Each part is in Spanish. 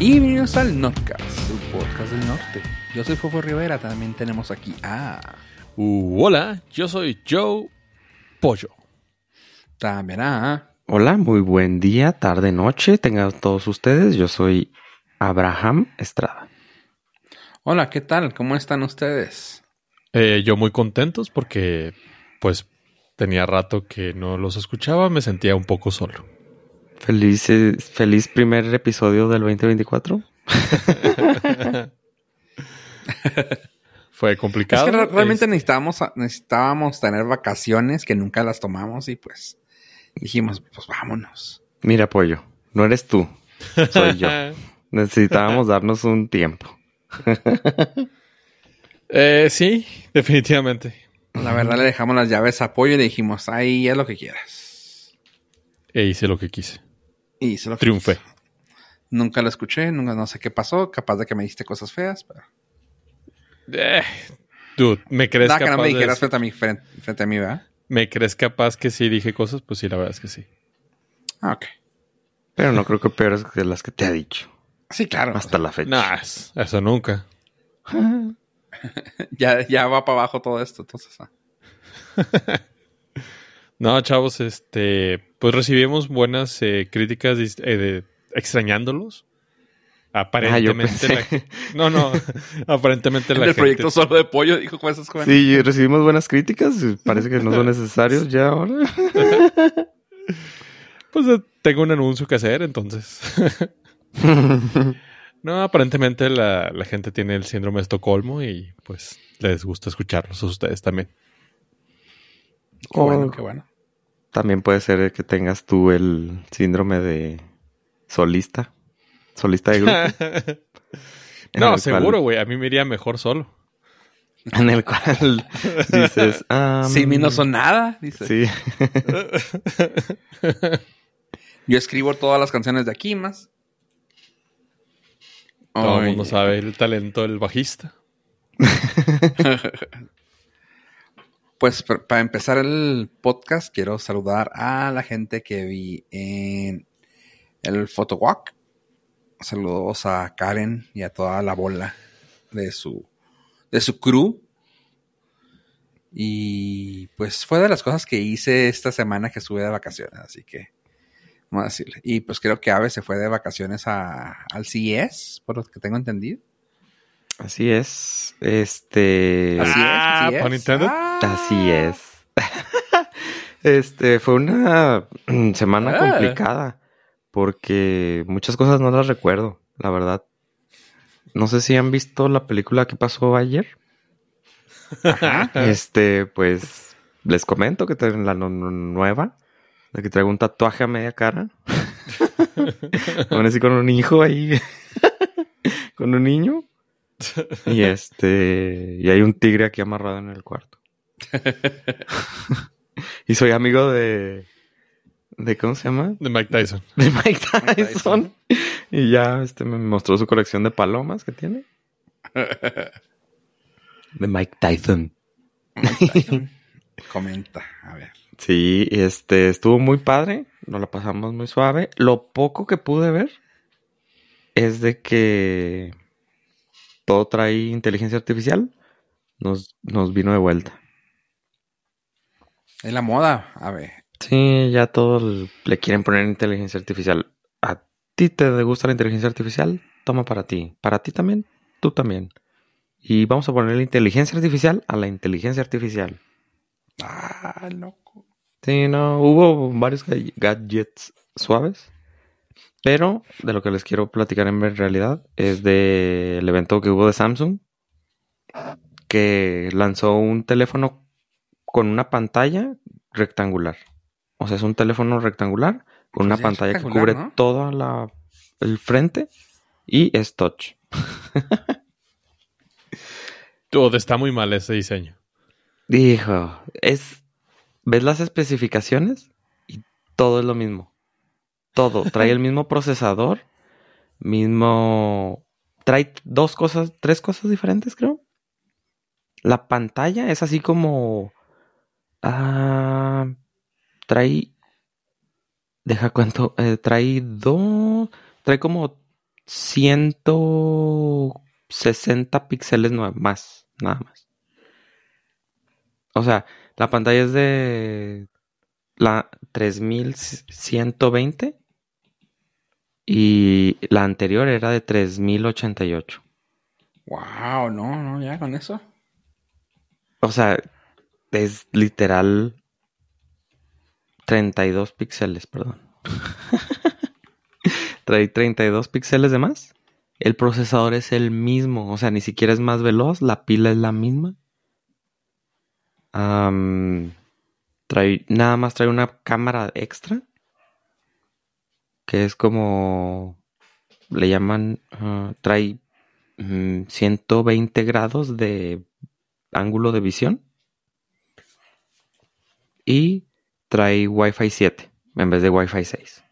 Y bienvenidos al Notcast, su podcast del norte. Yo soy Fofo Rivera, también tenemos aquí a... Uh, hola, yo soy Joe Pollo. También a... Hola, muy buen día, tarde, noche, tengan todos ustedes. Yo soy Abraham Estrada. Hola, ¿qué tal? ¿Cómo están ustedes? Eh, yo muy contentos porque pues tenía rato que no los escuchaba, me sentía un poco solo. Feliz, feliz primer episodio del 2024. Fue complicado. Es que re- realmente Es- necesitábamos, necesitábamos tener vacaciones que nunca las tomamos y pues dijimos, pues vámonos. Mira, pollo, no eres tú, soy yo. Necesitábamos darnos un tiempo. Eh, sí, definitivamente. La verdad le dejamos las llaves a apoyo y le dijimos, ahí haz lo que quieras. E hice lo que quise. Y se lo Triunfé. Nunca lo escuché, nunca no sé qué pasó, capaz de que me diste cosas feas, pero... Eh, dude, ¿me crees Nada que capaz no me de- dijeras frente a mí, frente, frente a mí, ¿verdad? ¿Me crees capaz que sí dije cosas? Pues sí, la verdad es que sí. Ah, ok. Pero no creo que peores que las que te ha dicho. Sí, claro. Hasta la fecha. Nah, es- eso nunca. Ya, ya va para abajo todo esto, entonces. ah. No, chavos, este, pues recibimos buenas eh, críticas eh, de- extrañándolos. Aparentemente, Ah, yo la- no, no, aparentemente En la el gente, proyecto solo de pollo, dijo con esas jóvenes. Sí, recibimos buenas críticas. Parece que no son necesarios ya ahora. pues eh, tengo un anuncio que hacer, entonces. no, aparentemente la, la gente tiene el síndrome de Estocolmo y pues les gusta escucharlos a ustedes también. Qué bueno, Oh. qué bueno. También puede ser que tengas tú el síndrome de solista. Solista de grupo. no, seguro, güey, a mí me iría mejor solo. en el cual dices, ah, Sí, mí no son nada, dice. Sí. Yo escribo todas las canciones de aquí más. Todo el mundo sabe el talento del bajista. Pues para empezar el podcast, quiero saludar a la gente que vi en el Photowalk. Saludos a Karen y a toda la bola de su, de su crew. Y pues fue de las cosas que hice esta semana que estuve de vacaciones, así que vamos a decirle. Y pues creo que Ave se fue de vacaciones a, al CES, por lo que tengo entendido. Así es. Este. Así Ah, es, así es. ¿pun intended? Ah. Así es. este fue una semana Ah. complicada porque muchas cosas no las recuerdo, la verdad. No sé si han visto la película que pasó ayer. Este, pues les comento que tengo la no- no- nueva, de que traigo un tatuaje a media cara. Aún así con un hijo ahí, con un niño. Y este, y hay un tigre aquí amarrado en el cuarto. y soy amigo de, de ¿cómo se llama? De Mike Tyson. De Mike Tyson. Tyson. Y ya, este, me mostró su colección de palomas que tiene. De Mike Tyson. Comenta, a ver. Sí, este, estuvo muy padre. Nos la pasamos muy suave. Lo poco que pude ver es de que todo trae inteligencia artificial. Nos, nos vino de vuelta. Es la moda, a ver. Sí, ya todos le quieren poner inteligencia artificial. ¿A ti te gusta la inteligencia artificial? Toma para ti. Para ti también, tú también. Y vamos a ponerle inteligencia artificial a la inteligencia artificial. Ah, loco. Sí, no, hubo varios ga- gadgets suaves. Pero de lo que les quiero platicar en realidad es del evento que hubo de Samsung. Que lanzó un teléfono con una pantalla rectangular. O sea, es un teléfono rectangular con una Pues pantalla que cubre ¿no? toda la el frente y es touch. Todo está muy mal ese diseño. Dijo, es ¿ves las especificaciones? Y todo es lo mismo. Todo, trae el mismo procesador, mismo trae dos cosas, tres cosas diferentes, creo. La pantalla es así como ah, trae deja cuánto eh, trae dos trae como 160 píxeles más, nada más. O sea, la pantalla es de la 3120 y la anterior era de 3088. Wow, no, no, ya con eso. O sea, es literal 32 píxeles, perdón. Trae 32 píxeles de más. El procesador es el mismo, o sea, ni siquiera es más veloz, la pila es la misma. Trae, nada más trae una cámara extra. Que es como. Le llaman. ah, trae mm, 120 grados de ángulo de visión. Y trae Wi-Fi 7 en vez de Wi-Fi 6.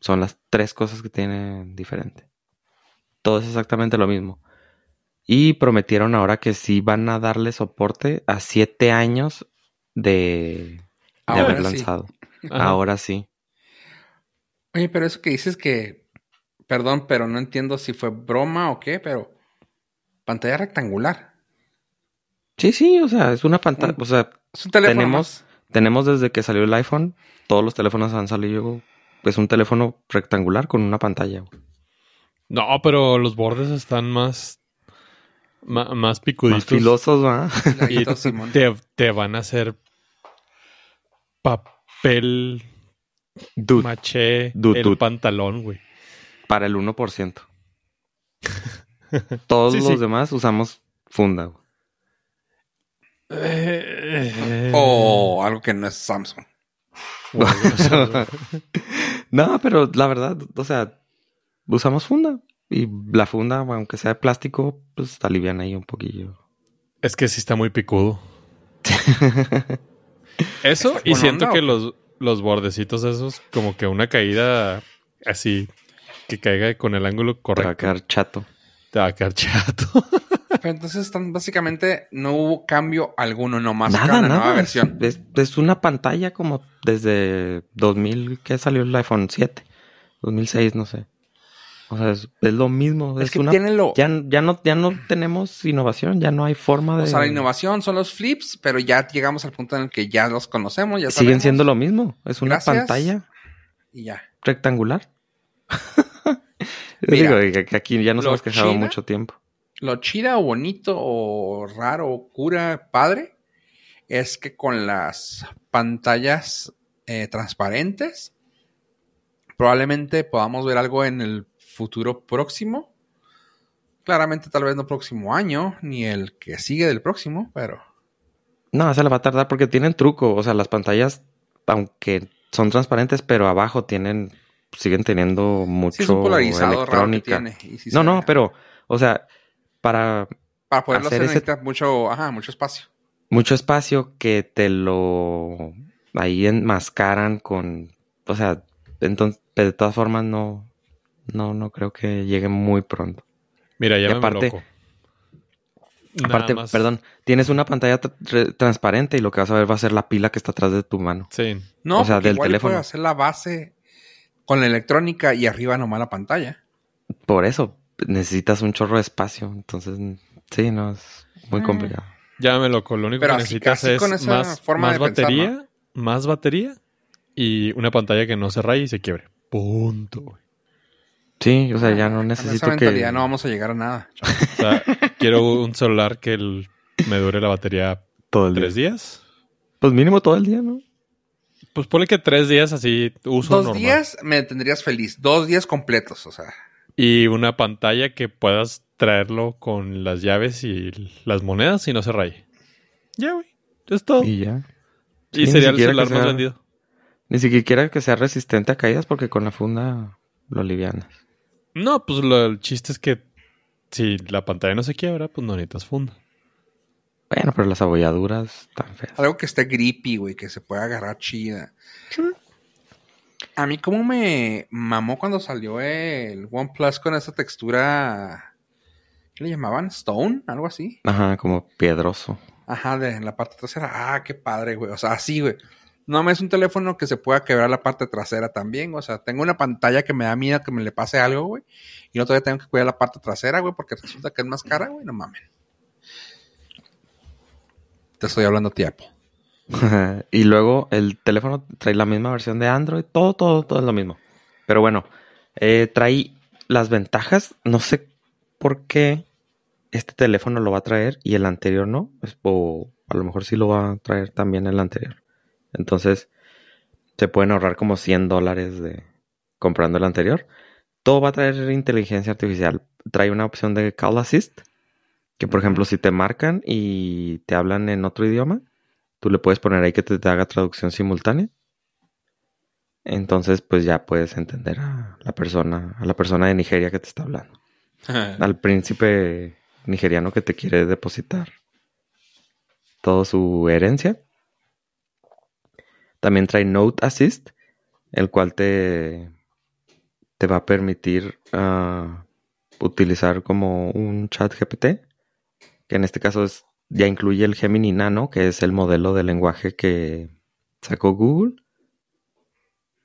Son las tres cosas que tienen diferente. Todo es exactamente lo mismo. Y prometieron ahora que sí van a darle soporte a 7 años de, haber lanzado. Ahora sí. Oye, pero eso que dices que, perdón, pero no entiendo si fue broma o qué, pero pantalla rectangular. Sí, sí, o sea, es una pantalla. O sea, Es un teléfono tenemos, más. tenemos desde que salió el iPhone, todos los teléfonos han salido. Es un teléfono rectangular con una pantalla. güey. No, pero los bordes están más. más Más picuditos. filosos, ¿va? y te, te van a hacer papel Dude, maché Dude, el dude. pantalón, güey. para el 1%. Todos Sí, los sí. demás usamos funda. güey. Eh, O algo que no es Samsung. No, pero la verdad, o sea, usamos funda. Y la funda, aunque sea de plástico, pues alivian ahí un poquillo. es que sí está muy picudo. Eso, ¿Está y siento onda que los, los bordecitos esos, como que una caída así, que caiga con el ángulo Te va a correcto, quedar chato. te va a quedar chato. Pero entonces están básicamente no hubo cambio alguno, nomás Nada, una nada. nueva versión. es- es una pantalla como desde 2000 que salió el iPhone 7. 2006, no sé. O sea, es, es lo mismo. Es Es, que una... tienen lo. ya, ya, no, ya no tenemos innovación, ya no hay forma de... O sea, la innovación son los flips, pero ya llegamos al punto en el que ya los conocemos, ya Siguen sabemos, siendo lo mismo. Es una Gracias. pantalla Y ya. rectangular. Yo Mira, digo que, que aquí ya nos hemos quejado chida- mucho tiempo. Lo chida o bonito o raro o cura padre es que con las pantallas eh, transparentes probablemente podamos ver algo en el futuro próximo. Claramente tal vez no próximo año, ni el que sigue del próximo, pero... No, se le va a tardar porque tienen truco. O sea, las pantallas, aunque son transparentes, pero abajo tienen, siguen teniendo mucho Sí, es un polarizado raro que electrónica. tiene. y sí no, no, ve. pero, o sea, para Para poderlo hacer hacer ese- mucho, ajá, mucho espacio. mucho espacio que te lo ahí enmascaran con, o sea, entonces, de todas formas no, no, no creo que llegue muy pronto. Mira, ya aparte- loco. Aparte, más- perdón, tienes una pantalla tra- tra- transparente y lo que vas a ver va a ser la pila que está atrás de tu mano. Sí. No, O sea, del igual teléfono. puede hacer la base con la electrónica y arriba nomás la pantalla. Por eso necesitas un chorro de espacio. Entonces, sí, no, es muy Mm. complicado. Ya me loco. Lo único Pero que así- necesitas así es con esa más, forma más de pensar, batería, más batería y una pantalla que no se raye y se quiebre. Punto. Sí, o sea, ya no Con necesito esa que... mentalidad no vamos a llegar a nada. O sea, quiero un celular que el- me dure la batería todo el día. tres días. Pues mínimo todo el día, ¿no? Pues ponle que tres días así uso Dos normal. días me tendrías feliz. Dos días completos, o sea. Y una pantalla que puedas traerlo con las llaves y las monedas y no se raye. Ya, güey. Es todo. Y, Y ya. sí, ni sería el celular más vendido. Ni siquiera que sea resistente a caídas porque con la funda lo livianas. No, pues lo- el chiste es que si la pantalla no se quiebra, pues no necesitas funda. Bueno, pero las abolladuras están feas. Algo que esté grippy, güey, que se pueda agarrar chida. A mí como me mamó cuando salió el OnePlus con esa textura... ¿Qué le llamaban? ¿Stone? ¿Algo así? Ajá, como piedroso. Ajá, de en la parte trasera. Ah, qué padre, güey. O sea, así, güey. No me es un teléfono que se pueda quebrar la parte trasera también. O sea, tengo una pantalla que me da miedo que me le pase algo, güey. Y no todavía tengo que cuidar la parte trasera, güey, porque resulta que es más cara, güey. No mames. Te estoy hablando tiempo. y luego el teléfono trae la misma versión de Android. Todo, todo, todo es lo mismo. Pero bueno, eh, trae las ventajas. No sé por qué este teléfono lo va a traer y el anterior no. O a lo mejor sí lo va a traer también el anterior. Entonces, se pueden ahorrar como 100 dólares de comprando el anterior. Todo va a traer inteligencia artificial. Trae una opción de Call Assist, que por ejemplo, si te marcan y te hablan en otro idioma, tú le puedes poner ahí que te, haga traducción simultánea. Entonces, pues ya puedes entender a la persona, a la persona de Nigeria que te está hablando. al príncipe nigeriano que te quiere depositar toda su herencia. También trae Note Assist, el cual te, te va a permitir ah, utilizar como un chat GPT, que en este caso es, ya incluye el Gemini Nano, que es el modelo de lenguaje que sacó Google.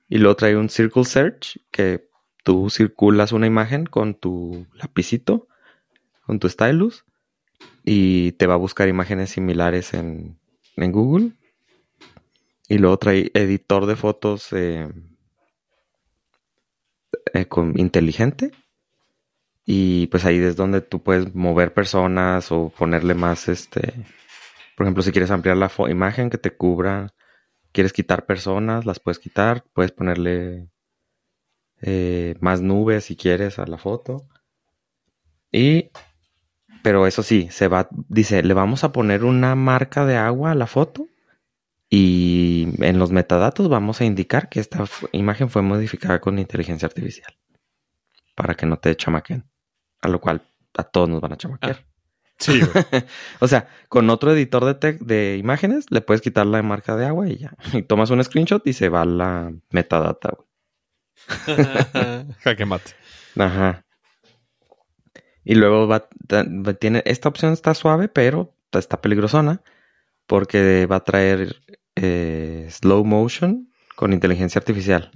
Y luego trae un Circle Search, que tú circulas una imagen con tu lapicito, con tu stylus, y te va a buscar imágenes similares en, en Google y luego trae editor de fotos eh, eh, con, inteligente. Y pues ahí es donde tú puedes mover personas o ponerle más, este, por ejemplo, si quieres ampliar la imagen que te cubra, quieres quitar personas, las puedes quitar, puedes ponerle eh, más nubes si quieres a la foto. Y, pero eso sí, se va, dice, le vamos a poner una marca de agua a la foto y en los metadatos vamos a indicar que esta imagen fue modificada con inteligencia artificial. Para que no te chamaquen. A lo cual a todos nos van a chamaquear. Ah, sí. o sea, con otro editor de, de imágenes le puedes quitar la marca de agua y ya. Y tomas un screenshot y se va la metadata, Jaque mate. Ajá. Y luego va, tiene, esta opción está suave, pero está peligrosona porque va a traer eh, slow motion con inteligencia artificial,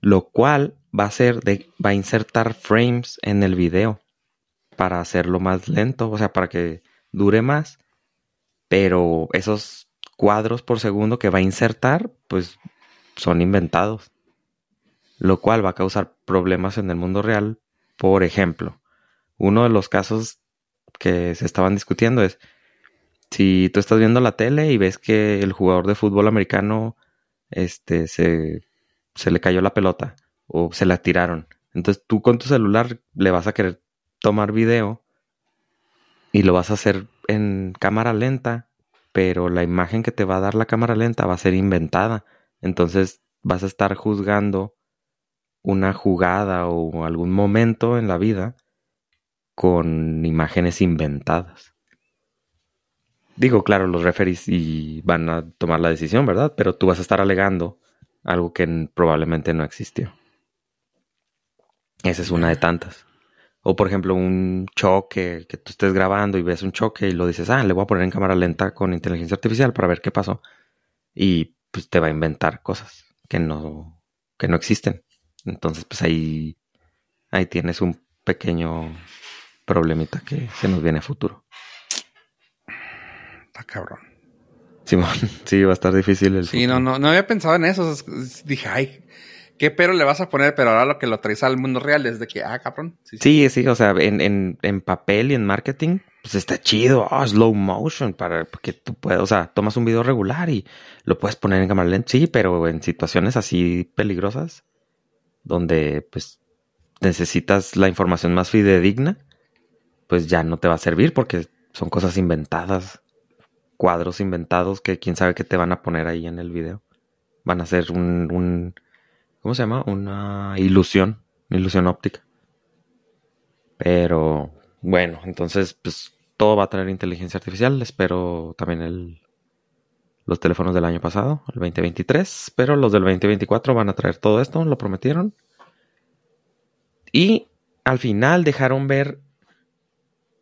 lo cual va a ser de, va a insertar frames en el video para hacerlo más lento, o sea, para que dure más, pero esos cuadros por segundo que va a insertar, pues son inventados, lo cual va a causar problemas en el mundo real. Por ejemplo, uno de los casos que se estaban discutiendo es si tú estás viendo la tele y ves que el jugador de fútbol americano este, se, se le cayó la pelota o se la tiraron. Entonces tú con tu celular le vas a querer tomar video y lo vas a hacer en cámara lenta, pero la imagen que te va a dar la cámara lenta va a ser inventada. Entonces vas a estar juzgando una jugada o algún momento en la vida con imágenes inventadas. Digo, claro, los referees y van a tomar la decisión, ¿verdad? Pero tú vas a estar alegando algo que probablemente no existió. Esa es una de tantas. O por ejemplo, un choque que tú estés grabando y ves un choque y lo dices, ah, le voy a poner en cámara lenta con inteligencia artificial para ver qué pasó. Y pues te va a inventar cosas que no, que no existen. Entonces, pues ahí, ahí tienes un pequeño problemita que se nos viene a futuro cabrón. Simón, sí, va a estar difícil el. Sí, no, no, no había pensado en eso. Dije, ay, ¿qué pero le vas a poner? Pero ahora lo que lo traes al mundo real es de que, ah, cabrón. Sí, sí, o sea, en, en, papel y en marketing, pues está chido. Oh, slow motion para que tú puedas, o sea, tomas un video regular y lo puedes poner en cámara lenta. Sí, pero en situaciones así peligrosas, donde pues necesitas la información más fidedigna, pues ya no te va a servir porque son cosas inventadas cuadros inventados que quién sabe qué te van a poner ahí en el video. Van a ser un, un ¿cómo se llama? Una ilusión, ilusión óptica. Pero bueno, entonces pues todo va a tener inteligencia artificial. Espero también el, los teléfonos del año pasado, el 2023, pero los del 2024 van a traer todo esto, lo prometieron. Y al final dejaron ver,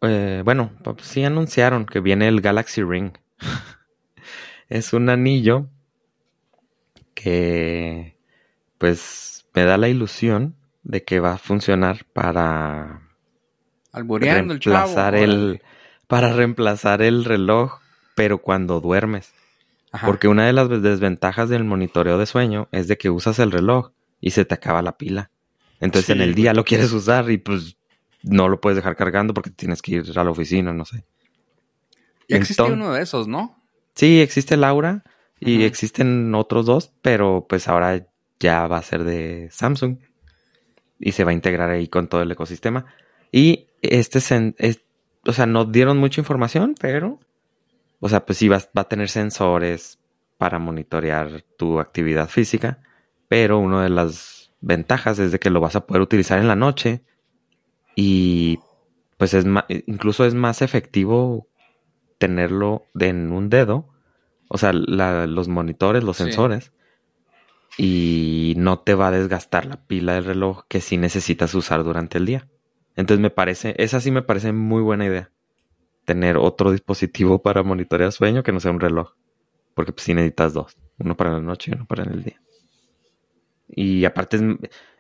eh, bueno, sí anunciaron que viene el Galaxy Ring es un anillo que pues me da la ilusión de que va a funcionar para Albureando el chavo. reemplazar el para reemplazar el reloj, pero cuando duermes. Ajá. Porque una de las desventajas del monitoreo de sueño es de que usas el reloj y se te acaba la pila. Entonces Sí, en el día lo quieres usar y pues no lo puedes dejar cargando porque tienes que ir a la oficina, no sé. Ya Entonces- uno de esos, ¿no? Sí, existe Laura y existen otros dos, pero pues ahora ya va a ser de Samsung y se va a integrar ahí con todo el ecosistema. Y este, es- o sea, no dieron mucha información, pero, o sea, pues sí va, va a tener sensores para monitorear tu actividad física, pero una de las ventajas es de que lo vas a poder utilizar en la noche y pues es incluso es más efectivo tenerlo en un dedo, o sea, la- los monitores, los Sí. sensores, y no te va a desgastar la pila del reloj que sí necesitas usar durante el día. Entonces me parece, esa sí me parece muy buena idea. Tener otro dispositivo para monitorear sueño que no sea un reloj. Porque pues sí necesitas dos. Uno para la noche y uno para el día. Y aparte,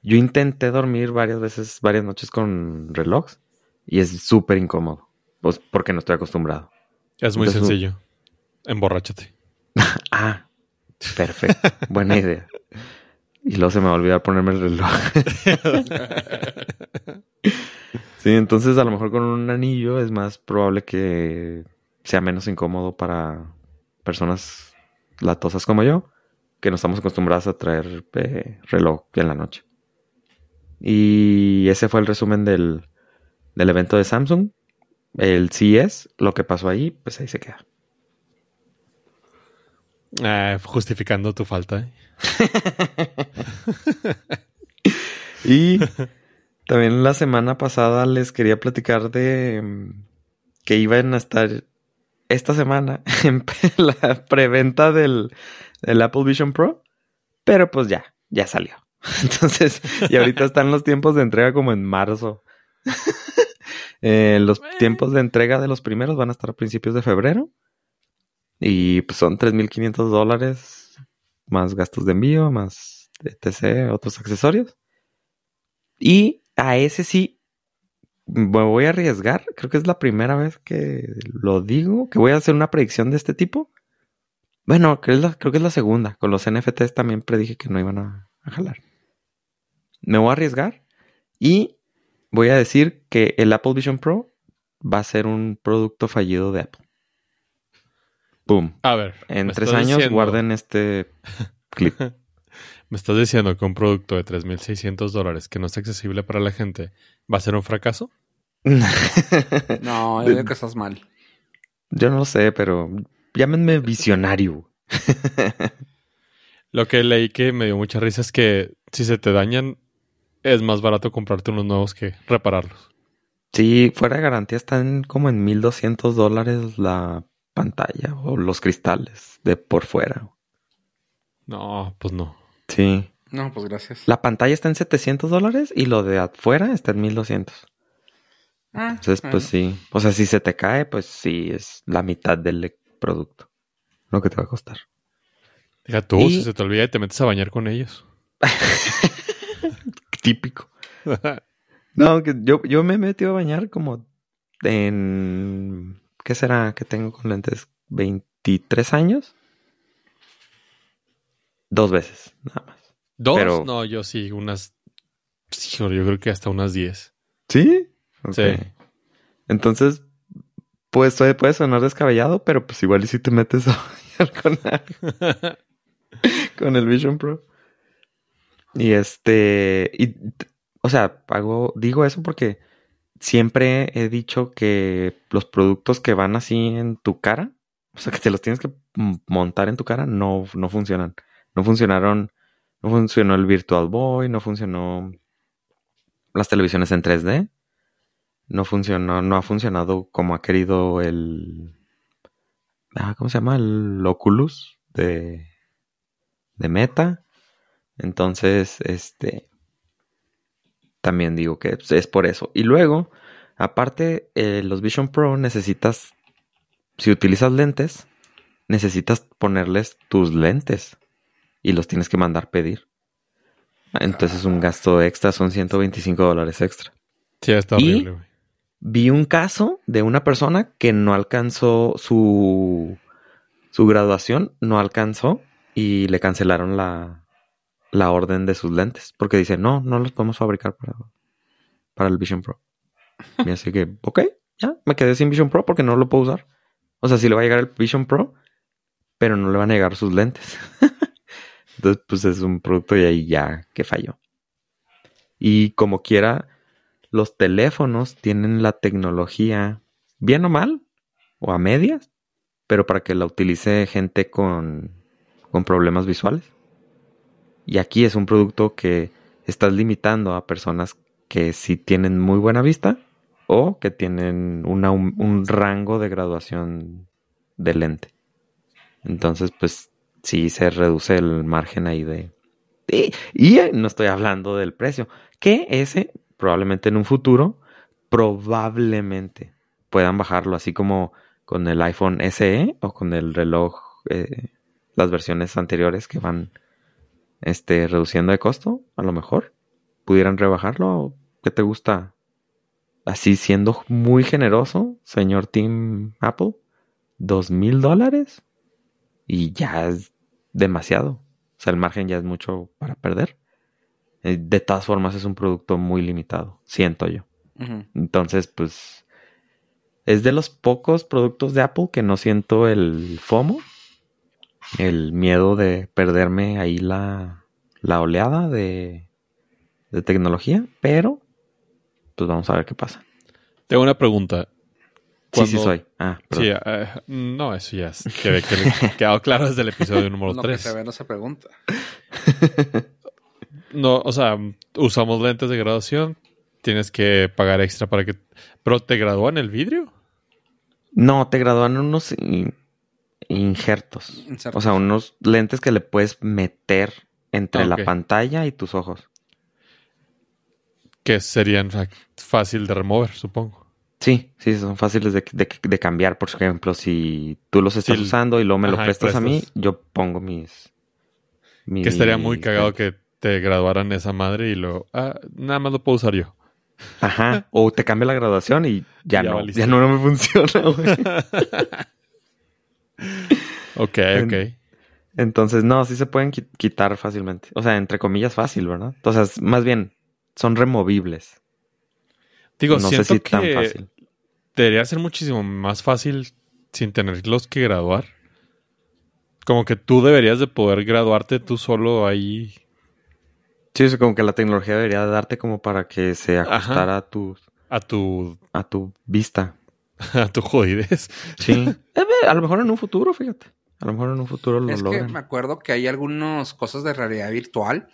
yo intenté dormir varias veces, varias noches con relojes. Y es súper incómodo. Pues porque no estoy acostumbrado. Es muy Entonces, sencillo. Emborráchate. Ah, perfecto. Buena idea. Y luego se me va a olvidar ponerme el reloj. sí, entonces a lo mejor con un anillo es más probable que sea menos incómodo para personas latosas como yo, que no estamos acostumbradas a traer eh, reloj en la noche. Y ese fue el resumen del, del evento de Samsung. El CES, lo que pasó ahí, pues ahí se queda. Ah, justificando tu falta. ¿eh? Y también la semana pasada les quería platicar de mm, que iban a estar esta semana en la preventa del, del Apple Vision Pro, pero pues ya, ya salió. Entonces, y ahorita están los tiempos de entrega como en marzo. Eh, los tiempos de entrega de los primeros van a estar a principios de febrero. Y pues son 3.500 dólares más gastos de envío, más etc., otros accesorios. Y a ese sí me voy a arriesgar. Creo que es la primera vez que lo digo, que voy a hacer una predicción de este tipo. Bueno, creo, la- creo que es la segunda. Con los NFTs también predije que no iban a, a jalar. Me voy a arriesgar y voy a decir que el Apple Vision Pro va a ser un producto fallido de Apple. Boom. A ver. En tres años diciendo- guarden este clip. Me estás diciendo que un producto de 3.600 dólares que no es accesible para la gente va a ser un fracaso. No, yo digo que estás mal. Yo no sé, pero llámenme visionario. Lo que leí que me dio mucha risa es que si se te dañan, es más barato comprarte unos nuevos que repararlos. Sí, fuera de garantía están como en 1200 dólares la pantalla o los cristales de por fuera. No, pues no. Sí. No, pues gracias. La pantalla está en 700 dólares y lo de afuera está en 1200. Ah, Entonces, pues sí. O sea, si se te cae, pues sí, es la mitad del producto. Lo que te va a costar. Deja tú, Y- si se te olvida y te metes a bañar con ellos. Típico. No, que yo, yo me he metido a bañar como en... ¿Qué será que tengo con lentes? ¿23 años? Dos veces, nada más. ¿Dos? Pero- No, yo sí, unas... sí, yo creo que hasta unas 10. ¿Sí? Sí. Entonces, pues puede puede sonar descabellado, pero pues igual y si te metes a bañar con, algo, con el Vision Pro. Y este, y, o sea, hago, digo eso porque siempre he dicho que los productos que van así en tu cara, o sea, que te los tienes que montar en tu cara, no, no funcionan. No funcionaron, no funcionó el Virtual Boy, no funcionó las televisiones en 3D. No funcionó, no ha funcionado como ha querido el. Ah, ¿cómo se llama? El Oculus de, de Meta. Entonces, este. También digo que pues, es por eso. Y luego, aparte, eh, los Vision Pro necesitas. Si utilizas lentes, necesitas ponerles tus lentes. y los tienes que mandar pedir. Entonces es un gasto extra, son 125 dólares extra. Sí, está Y- horrible, güey. Vi un caso de una persona que no alcanzó su, su graduación, no alcanzó y le cancelaron la, la orden de sus lentes porque dice, no, no los podemos fabricar para, para el Vision Pro. Y así que, ok, ya, me quedé sin Vision Pro porque no lo puedo usar. O sea, sí le va a llegar el Vision Pro, pero no le van a llegar sus lentes. Entonces, pues es un producto y ahí ya que falló. Y como quiera, los teléfonos tienen la tecnología, bien o mal, o a medias, pero para que la utilice gente con, con problemas visuales. Y aquí es un producto que estás limitando a personas que sí tienen muy buena vista o que tienen un, rango de graduación de lente. Entonces, pues sí se reduce el margen ahí de... Y, y no estoy hablando del precio, que ese probablemente en un futuro, probablemente puedan bajarlo, así como con el iPhone SE o con el reloj, eh, las versiones anteriores que van este, reduciendo de costo, a lo mejor pudieran rebajarlo. ¿Qué te gusta? Así siendo muy generoso, señor Tim Apple, dos mil dólares y ya es demasiado. O sea, el margen ya es mucho para perder. Eh, De todas formas, es un producto muy limitado, siento yo. Entonces, pues, es de los pocos productos de Apple que no siento el FOMO, el miedo de perderme ahí la, la oleada de, de tecnología, pero, pues vamos a ver qué pasa. Tengo una pregunta. Sí, sí Cuando- soy. Ah, perdón. Sí, eh, no, eso ya es, que, que quedado claro desde el episodio número Lo que 3. se ve no se pregunta. No, o sea, usamos lentes de graduación, tienes que pagar extra para que... ¿Pero te gradúan el vidrio? No, te gradúan unos injertos. Insertos. O sea, unos lentes que le puedes meter entre Ah, la pantalla y tus ojos. Que serían fácil de remover, supongo. Sí, sí, son fáciles de, de- de cambiar. Por ejemplo, si tú los estás Sí, usando y luego me ajá, lo y prestas a mí, yo pongo mis... mis Que estaría muy cagado que te graduaran esa madre y luego... Ah, nada más lo puedo usar yo. Ajá. O te cambia la graduación y ya, Ya no. valiste. Ya no, no me funciona, güey. Ok, ok. Entonces, no, sí se pueden qui- quitar fácilmente. O sea, entre comillas, fácil, ¿verdad? O sea, es- más bien, son removibles. Digo, no sé siento si que tan fácil. debería ser muchísimo más fácil sin tenerlos que graduar. Como que tú deberías de poder graduarte tú solo ahí. Sí, es como que la tecnología debería darte como para que se Ajá. ajustara a tu, a tu, a tu vista. a tu jodidez. Sí. A lo mejor en un futuro, fíjate. A lo mejor en un futuro lo Es que me acuerdo que hay algunas cosas de realidad virtual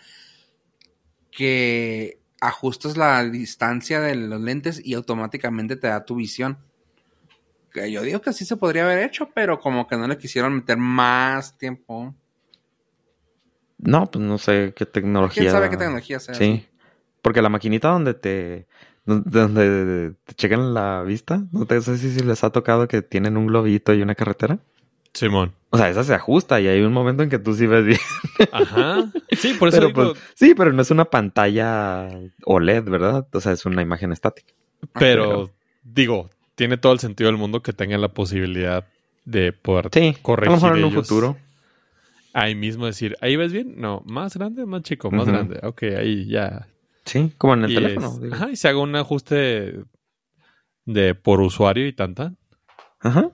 que ajustas la distancia de los lentes y automáticamente te da tu visión. Que yo digo que sí se podría haber hecho, pero como que no le quisieron meter más tiempo. No, pues no sé qué tecnología. ¿Quién sabe qué tecnología sea? Sí. Porque la maquinita donde te. Donde te checan la vista, no te sé si les ha tocado que tienen un globito y una carretera. Simón. O sea, esa se ajusta y hay un momento en que tú sí ves bien. Ajá. Sí, por eso Pero, digo, pues, sí, pero no es una pantalla OLED, ¿verdad? O sea, es una imagen estática. pero digo, tiene todo el sentido del mundo que tengan la posibilidad de poder Sí, corregir a lo mejor en un futuro. ahí mismo decir, ¿ahí ves bien? No, más grande, más chico, más grande. Ok, ahí ya. Sí, como en el Y teléfono. es- digo. ajá, y se haga un ajuste de por usuario y tanta. Ajá.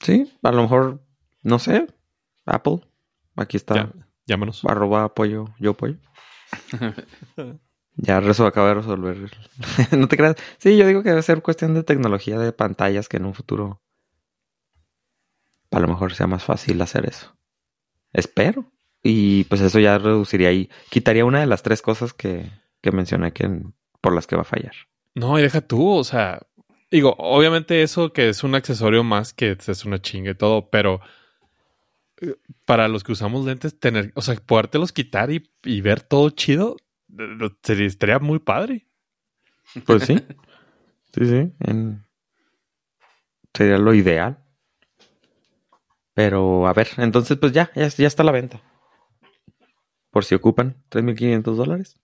Sí, a lo mejor, no sé, Apple. Aquí está. Ya, llámanos. Arroba apoyo, yo apoyo. ya Rezo acaba de resolver. no te creas. Sí, yo digo que debe ser cuestión de tecnología de pantallas que en un futuro a lo mejor sea más fácil hacer eso. Espero. Y pues eso ya reduciría y quitaría una de las tres cosas que, que mencioné que por las que va a fallar. No, y deja tú, o sea, digo, obviamente eso que es un accesorio más que es una chinga y todo, pero eh, para los que usamos lentes, tener, o sea, podértelos quitar y, y ver todo chido, sería, estaría muy padre. Pues sí. sí, sí. en- Sería lo ideal. Pero a ver, entonces pues ya, ya, ya está a la venta. Por si ocupan 3.500 dólares.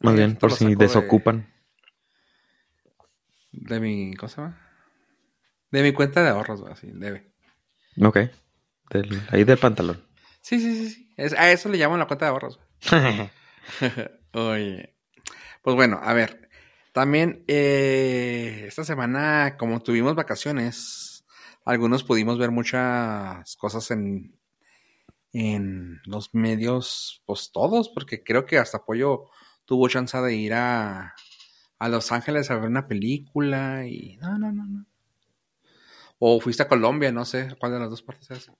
Más bien, esto por si de- desocupan. De mi, ¿cómo se llama? De mi cuenta de ahorros, güey, así, debe. Ok. Del- ahí del pantalón. Sí, sí, sí, sí. Es- a eso le llaman la cuenta de ahorros. güey. Oye. Pues bueno, a ver. También eh, esta semana, como tuvimos vacaciones, algunos pudimos ver muchas cosas en, en los medios, pues todos, porque creo que hasta Pollo tuvo chance de ir a, a Los Ángeles a ver una película y no, no, no, no. O fuiste a Colombia, no sé cuál de las dos partes es.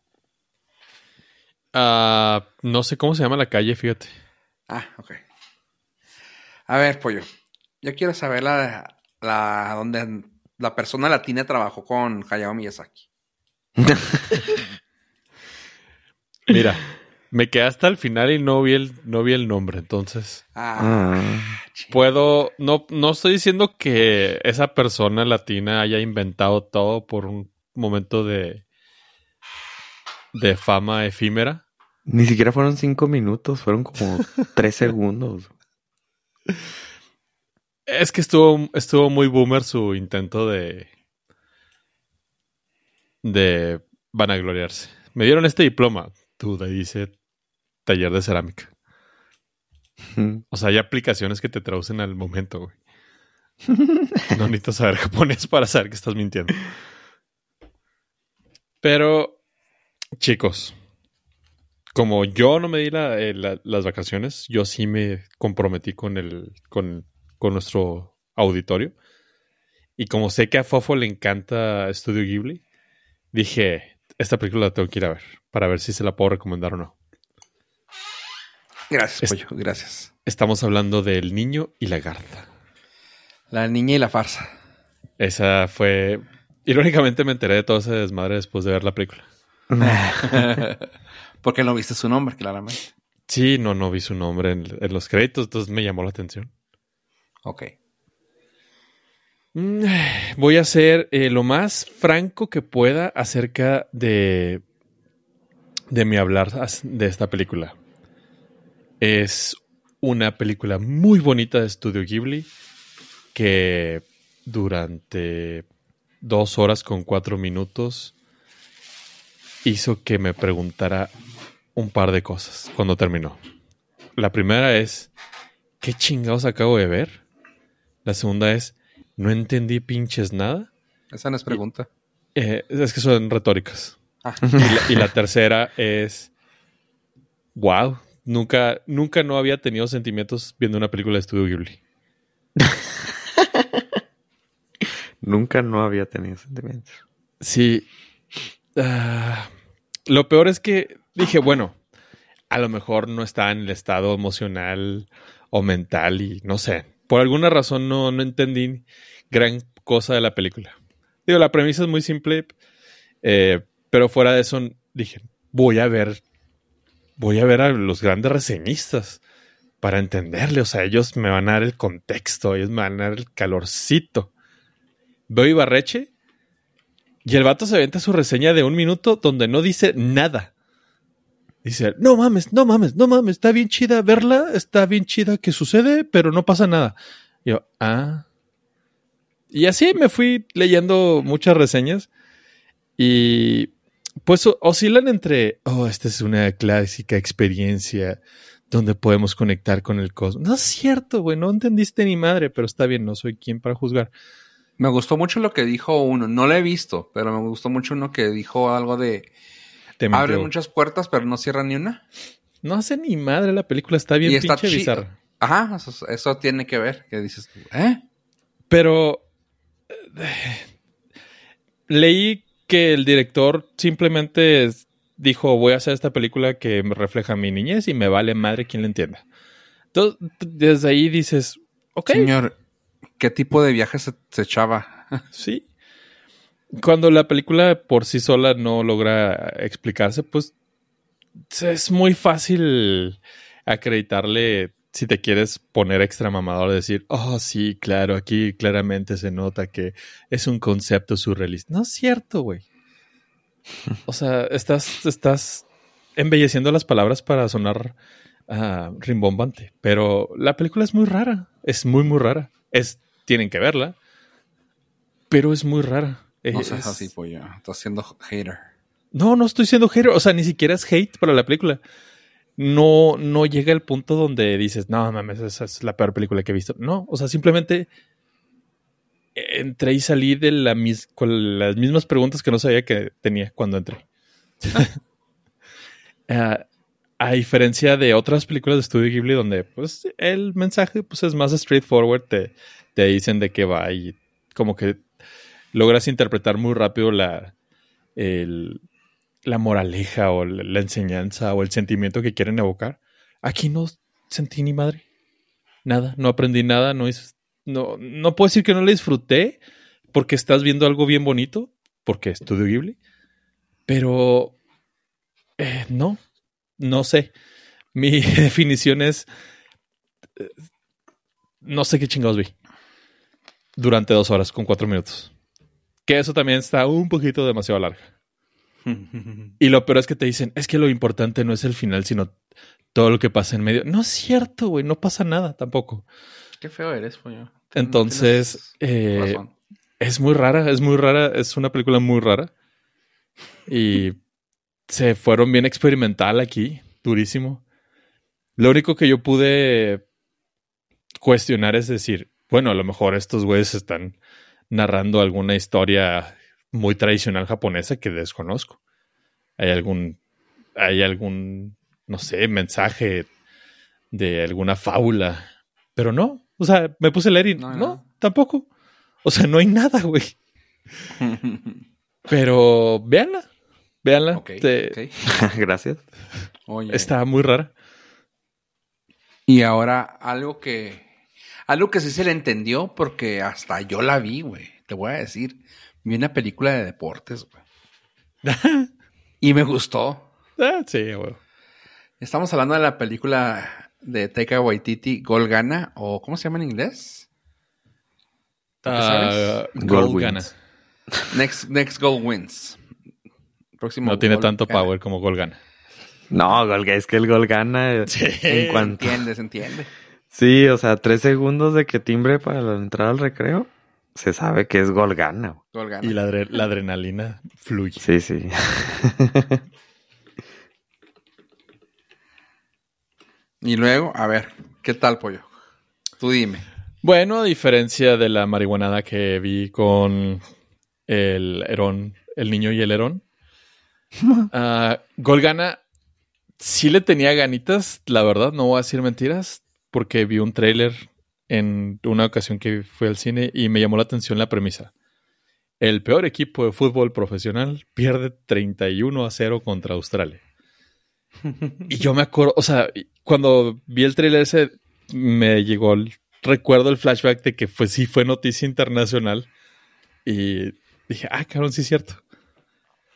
Ah, no sé cómo se llama la calle, fíjate. Ah, ok. A ver, pollo. Yo quiero saber la, la donde la persona latina trabajó con Hayao Miyazaki. Mira, me quedé hasta el final y no vi el, no vi el nombre, entonces. Ah, Ah, Puedo, no, no estoy diciendo que esa persona latina haya inventado todo por un momento de, de fama efímera. ni siquiera fueron cinco minutos, fueron como tres segundos. Es que estuvo, estuvo muy boomer su intento de, de vanagloriarse. Me dieron este diploma. Duda, dice taller de cerámica. O sea, hay aplicaciones que te traducen al momento, güey. No necesito saber japonés para saber que estás mintiendo. Pero, chicos, como yo no me di la- eh, la- las vacaciones, yo sí me comprometí con el, con, con nuestro auditorio. Y como sé que a Fofo le encanta Studio Ghibli, dije, esta película la tengo que ir a ver, para ver si se la puedo recomendar o no. Gracias, Es- pollo, gracias. Estamos hablando del niño y la garza. La niña y la farsa. Esa fue. Irónicamente me enteré de todo ese desmadre después de ver la película. Porque no viste su nombre, claramente. Sí, no, no vi su nombre en, en los créditos, entonces me llamó la atención. Ok. Mm, Voy a ser eh, lo más franco que pueda acerca de, de mi hablar de esta película. Es una película muy bonita de Studio Ghibli que durante dos horas con cuatro minutos hizo que me preguntara un par de cosas cuando terminó. La primera es, ¿qué chingados acabo de ver? La segunda es, no entendí pinches nada. Esa no es pregunta. Eh, es que son retóricas. Ah. Y la, y la tercera es, wow, nunca, nunca no había tenido sentimientos viendo una película de Studio Ghibli. Nunca no había tenido sentimientos. Sí. Ah, lo peor es que dije, bueno, a lo mejor no está en el estado emocional o mental y no sé. Por alguna razón no, no entendí gran cosa de la película. Digo, la premisa es muy simple, eh, pero fuera de eso dije, voy a ver, voy a ver a los grandes reseñistas para entenderle. O sea, ellos me van a dar el contexto, ellos me van a dar el calorcito. Veo Ibarreche y el vato se venta su reseña de un minuto donde no dice nada. Dice, no mames, no mames, no mames, está bien chida verla, está bien chida que sucede, pero no pasa nada. Y yo, ah. Y así me fui leyendo muchas reseñas y pues oscilan entre, oh, esta es una clásica experiencia donde podemos conectar con el cosmos. No es cierto, güey, no entendiste ni madre, pero está bien, no soy quien para juzgar. Me gustó mucho lo que dijo uno. No lo he visto, pero me gustó mucho uno que dijo algo de Te abre muchas puertas, pero no cierra ni una. No hace ni madre la película, está bien y está pinche bizarra. Ajá, eso, eso tiene que ver. Que dices, ¿eh? Pero eh, leí que el director simplemente dijo, voy a hacer esta película que me refleja mi niñez y me vale madre quien la entienda. Entonces, desde ahí dices, ok, Señor, ¿qué tipo de viaje se, se echaba? sí. Cuando la película por sí sola no logra explicarse, pues es muy fácil acreditarle si te quieres poner extra mamador, decir, oh, sí, claro, aquí claramente se nota que es un concepto surrealista. No es cierto, güey. O sea, estás, estás embelleciendo las palabras para sonar ah, rimbombante. Pero la película es muy rara. Es muy, muy rara. Es, tienen que verla. Pero es muy rara. No Es- seas así, pollo. Estás siendo hater. No, no estoy siendo hater. O sea, ni siquiera es hate para la película. No, no llega el punto donde dices, no mames, esa es la peor película que he visto. No, o sea, simplemente entré y salí de la mis- con las mismas preguntas que no sabía que tenía cuando entré. Ah, a diferencia de otras películas de Studio Ghibli donde pues el mensaje pues es más straightforward, te, te dicen de qué va y como que logras interpretar muy rápido la, el- la moraleja o la, enseñanza o el sentimiento que quieren evocar. Aquí no sentí ni madre. Nada, no aprendí nada, no es, no, no puedo decir que no la disfruté porque estás viendo algo bien bonito, porque es Ghibli, pero eh, no, no sé. Mi definición es, eh, no sé qué chingados vi durante dos horas con cuatro minutos. Que eso también está un poquito demasiado larga. Y lo peor es que te dicen, es que lo importante no es el final, sino todo lo que pasa en medio. No es cierto, güey, no pasa nada tampoco. Qué feo eres, pollo. Entonces, eh, es muy rara, es muy rara, es una película muy rara. Y se fueron bien experimental aquí, durísimo. Lo único que yo pude cuestionar es decir, bueno, a lo mejor estos güeyes están narrando alguna historia muy tradicional japonesa que desconozco. Hay algún, hay algún, no sé, mensaje de alguna fábula, pero no. O sea, me puse a leer y No, no, no. tampoco. O sea, no hay nada, güey. Pero véanla, véanla. ok, Te-. Gracias. Oye. Está muy rara. Y ahora algo que. Algo que sí se le entendió porque hasta yo la vi, güey. Te voy a decir. Vi una película de deportes, güey. Y me gustó. Ah, sí, güey. Estamos hablando de la película de Taika Waititi, Gol Gana, o ¿cómo se llama en inglés? Gold gana. Next, next Goal Wins. Próximo No tiene tanto gana. power como Gol gana. No, gol, es que el gol gana eh, Sí. en cuanto. Entiende, se entiende. Sí, o sea, tres segundos de que timbre para la entrada al recreo, se sabe que es gol gana. Gol Gana. Y la, adre- la adrenalina fluye. Sí, sí. Y luego, a ver, ¿qué tal, pollo? Tú dime. Bueno, a diferencia de la marihuanada que vi con el Herón, el niño y el Herón, ah, Golgana sí le tenía ganitas, la verdad, no voy a decir mentiras, porque vi un tráiler en una ocasión que fui al cine y me llamó la atención la premisa. El peor equipo de fútbol profesional pierde 31 a 0 contra Australia. Y yo me acuerdo, o sea, cuando vi el tráiler ese, me llegó el recuerdo el flashback de que fue, sí fue noticia internacional. Y dije, ah, cabrón, sí es cierto.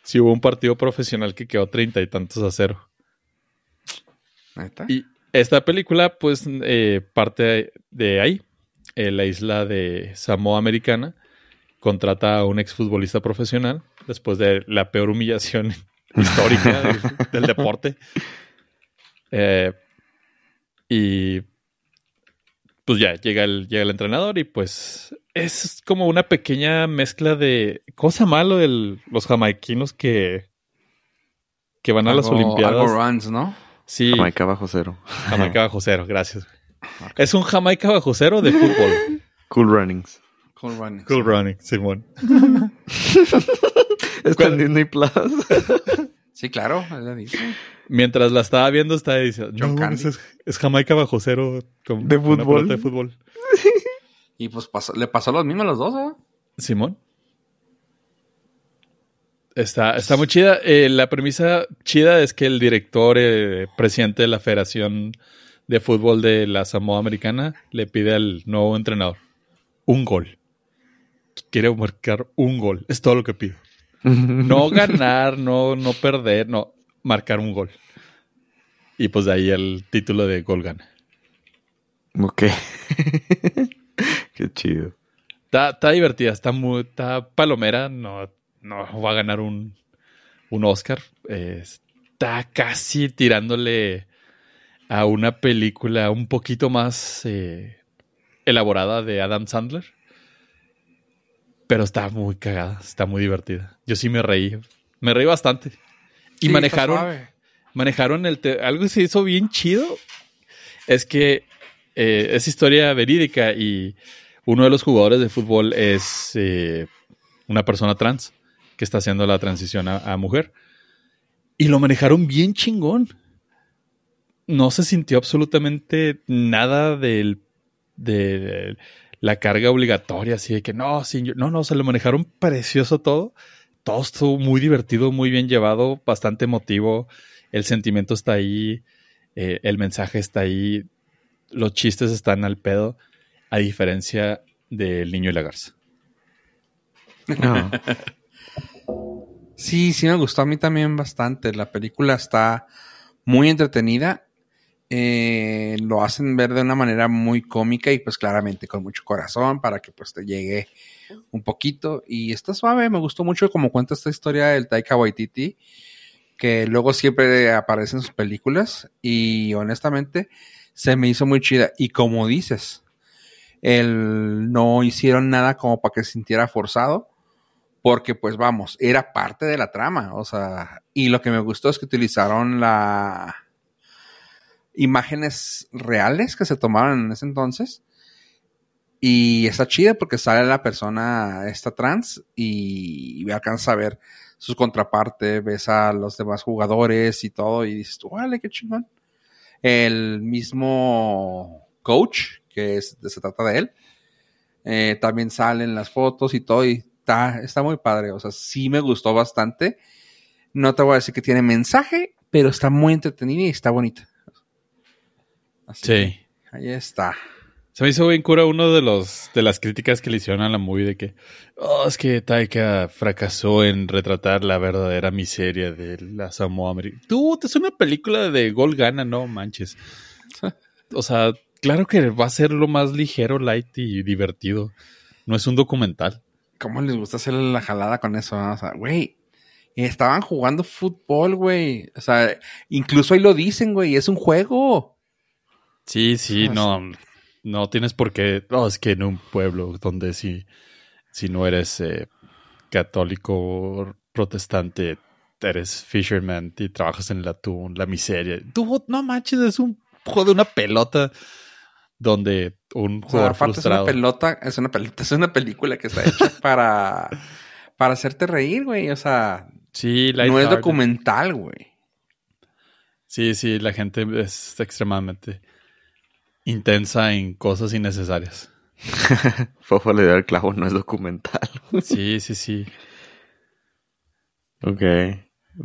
Sí hubo un partido profesional que quedó treinta y tantos a cero. ¿Neta? Y esta película, pues, eh, parte de ahí. Eh, la isla de Samoa Americana contrata a un exfutbolista profesional después de la peor humillación histórica del, del deporte. Eh, y pues ya llega el, llega el entrenador y pues es como una pequeña mezcla de cosa malo de los jamaiquinos que, que van a las Olimpiadas. Algo runs, ¿no? Sí, Jamaica bajo cero. Jamaica bajo cero, gracias. Es un Jamaica bajo cero de fútbol. Cool runnings. Cool runnings. Cool running, Simón. Está en Disney Plus. Sí, claro. dice. Mientras la estaba viendo, estaba diciendo, John no, es, es Jamaica bajo cero con De fútbol. de fútbol. Y pues pasó- le pasó lo mismo a los dos, ¿eh? Simón. Está, está muy chida. Eh, la premisa chida es que el director, eh, presidente de la Federación de Fútbol de la Samoa Americana, le pide al nuevo entrenador un gol. Quiere marcar un gol. Es todo lo que pido. No ganar, no, no perder, no, marcar un gol. Y pues de ahí el título de gol gana. Ok. Qué chido. Está, está divertida, está muy, está palomera, no, no va a ganar un, un Oscar. Es- está casi tirándole a una película un poquito más eh, elaborada de Adam Sandler. Pero está muy cagada, está muy divertida. Yo sí me reí, me reí bastante. Y Sí, manejaron, manejaron el algo que se hizo bien chido es que eh, es historia verídica y uno de los jugadores de fútbol es eh, una persona trans que está haciendo la transición a, a mujer y lo manejaron bien chingón no se sintió absolutamente nada del, de la carga obligatoria así de que no, yo- no, no, se lo manejaron precioso todo todo estuvo muy divertido, muy bien llevado, bastante emotivo. El sentimiento está ahí, eh, el mensaje está ahí, los chistes están al pedo, a diferencia del niño y la garza. No. Sí, sí me gustó a mí también bastante. La película está muy entretenida. Eh, lo hacen ver de una manera muy cómica y pues claramente con mucho corazón para que pues te llegue un poquito. Y está suave, me gustó mucho como cuenta esta historia del Taika Waititi, que luego siempre aparece en sus películas y honestamente se me hizo muy chida. Y como dices, el, no hicieron nada como para que se sintiera forzado porque pues vamos, era parte de la trama, o sea, y lo que me gustó es que utilizaron la imágenes reales que se tomaron en ese entonces y está chida porque sale la persona esta trans y alcanza a ver sus contrapartes, ves a los demás jugadores y todo y dices, vale, qué chingón. El mismo coach, que es, se trata de él, eh, también salen las fotos y todo y está, está muy padre. O sea, sí me gustó bastante. No te voy a decir que tiene mensaje, pero está muy entretenida y está bonita. Así Sí. ahí está. Se me hizo bien cura uno de los de las críticas que le hicieron a la movie de que oh, es que Taika fracasó en retratar la verdadera miseria de la Samoa Americana. Tú, es una película de gol gana, no manches. O sea, claro que va a ser lo más ligero, light y divertido. No es un documental. ¿Cómo les gusta hacer la jalada con eso? O sea, güey, estaban jugando fútbol, güey. O sea, incluso ahí lo dicen, güey, es un juego. Sí, sí, no, no tienes por qué. No, es que en un pueblo donde si, si no eres eh, católico protestante, eres fisherman y trabajas en el atún, la miseria. Tú, no manches, es un juego de una pelota donde un O sea, jugador es una pelota, es una pelota, es una película que está hecha para, para hacerte reír, güey. O sea, sí, no es documental, güey. Sí, sí, la gente es extremadamente intensa en cosas innecesarias. Fofo le dio el clavo, no es documental. Sí, sí, sí. Ok.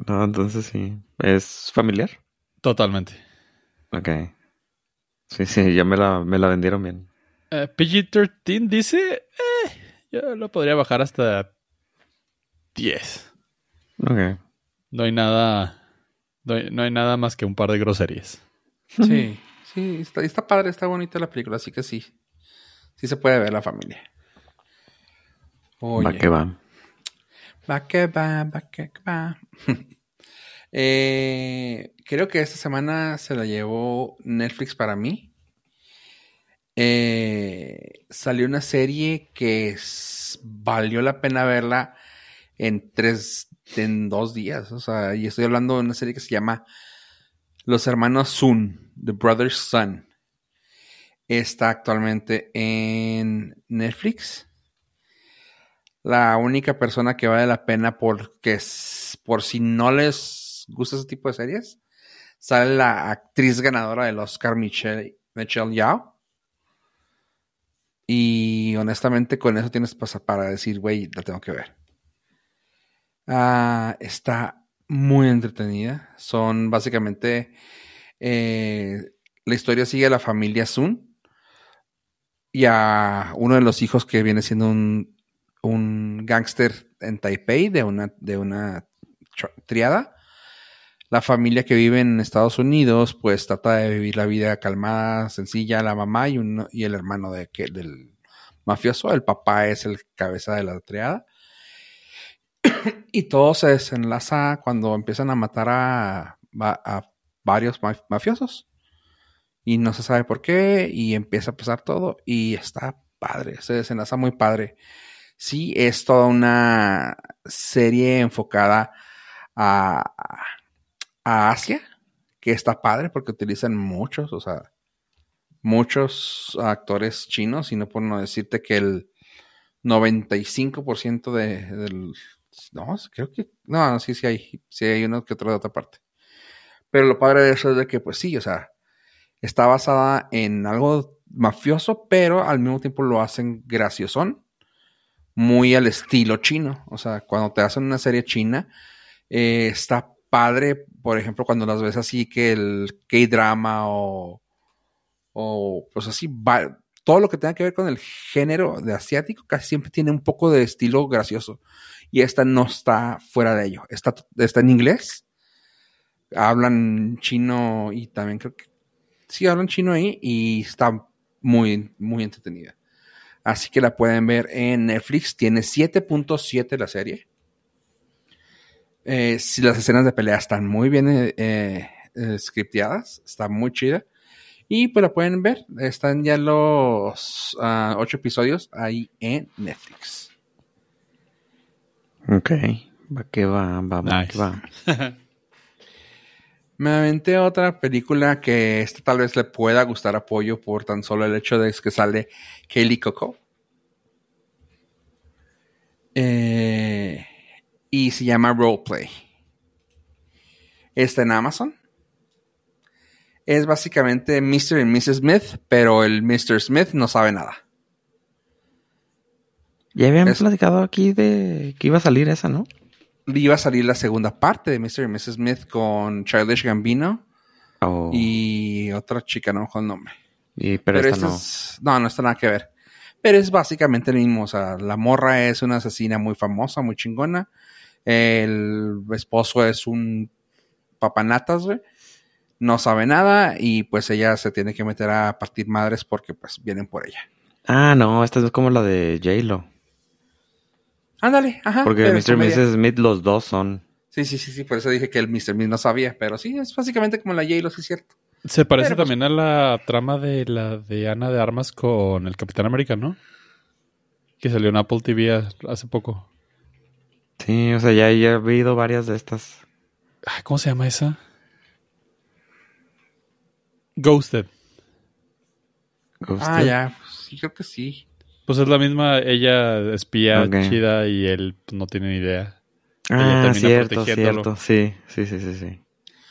No, entonces sí. ¿Es familiar? Totalmente. Ok. Sí, sí, ya me la, me la vendieron bien. Eh, PG-13 dice, eh, yo lo podría bajar hasta 10. Ok. No hay nada, no hay, no hay nada más que un par de groserías. Sí, sí, está, está padre, está bonita la película, así que sí. Sí se puede ver la familia. Oye, Va que va. Va que va, va que va. Eh, creo que esta semana se la llevó Netflix para mí. Eh, salió una serie que valió la pena verla en tres, en dos días. O sea, y estoy hablando de una serie que se llama Los Hermanos Sun, The Brothers Sun. Está actualmente en Netflix la única persona que vale la pena porque por si no les gusta ese tipo de series, sale la actriz ganadora del Oscar Michelle, Michelle Yao. Y honestamente con eso tienes para, decir, güey, la tengo que ver. Ah, está muy entretenida. Son básicamente... eh, la historia sigue a la familia Sun y a uno de los hijos que viene siendo un un gángster en Taipei de una, de una tr- triada. La familia que vive en Estados Unidos, pues trata de vivir la vida calmada, sencilla, la mamá y, uno, y el hermano de que, del mafioso. El papá es el cabeza de la triada. y todo se desenlaza cuando empiezan a matar a a varios mafiosos. Y no se sabe por qué. Y empieza a pasar todo. Y está padre. Se desenlaza muy padre. Sí, es toda una serie enfocada a, a Asia. Que está padre porque utilizan muchos, o sea, muchos actores chinos. Y no por no decirte que el 95% de. No, creo que... No, sí, sí hay, sí hay uno que otro de otra parte. Pero lo padre de eso es de que, pues sí, o sea, está basada en algo mafioso, pero al mismo tiempo lo hacen graciosón, muy al estilo chino. O sea, cuando te hacen una serie china, eh, está padre, por ejemplo, cuando las ves así que el K-drama o, o pues así, todo lo que tenga que ver con el género de asiático casi siempre tiene un poco de estilo gracioso. Y esta no está fuera de ello. Está, está en inglés. Hablan chino y también creo que sí hablan chino ahí y está muy, muy entretenida. Así que la pueden ver en Netflix. Tiene 7.7 la serie. Eh, si las escenas de pelea están muy bien eh, eh, scripteadas, está muy chida. Y pues la pueden ver. Están ya los uh, ocho episodios ahí en Netflix. Ok. Va que va, va, va que va. Me aventé otra película que esta tal vez le pueda gustar apoyo por tan solo el hecho de que sale Kaylee Coco. Eh, y se llama Roleplay. Está en Amazon es básicamente Mr. y Mrs. Smith, pero el Mr. Smith no sabe nada. Ya habíamos platicado aquí de que iba a salir esa, ¿no? Iba a salir la segunda parte de Mr. y Mrs. Smith con Childish Gambino oh. y otra chica, no con nombre. Y, pero, esta no. no, no está nada que ver. Pero es básicamente lo mismo. O sea, la morra es una asesina muy famosa, muy chingona. El esposo es un papanatas, güey no sabe nada y pues ella se tiene que meter a partir madres porque pues vienen por ella. Ah, no, esta es como la de J-Lo. Ándale, ajá. Porque Mr. y Mrs. Smith los dos son. Sí, sí, sí, sí, por eso dije que el Mr. Smith no sabía, pero sí, es básicamente como la J-Lo, sí es cierto. Se parece pues, también a la trama de la de Ana de Armas con el Capitán América, ¿no? Que salió en Apple TV hace poco. Sí, o sea, ya, ya he habido varias de estas. ¿Cómo se llama esa? Ghosted. Ah, ya. Sí, creo que sí. Pues es la misma, ella espía chida y él pues, no tiene ni idea. Ah, cierto, cierto. Sí, sí, sí, sí, sí.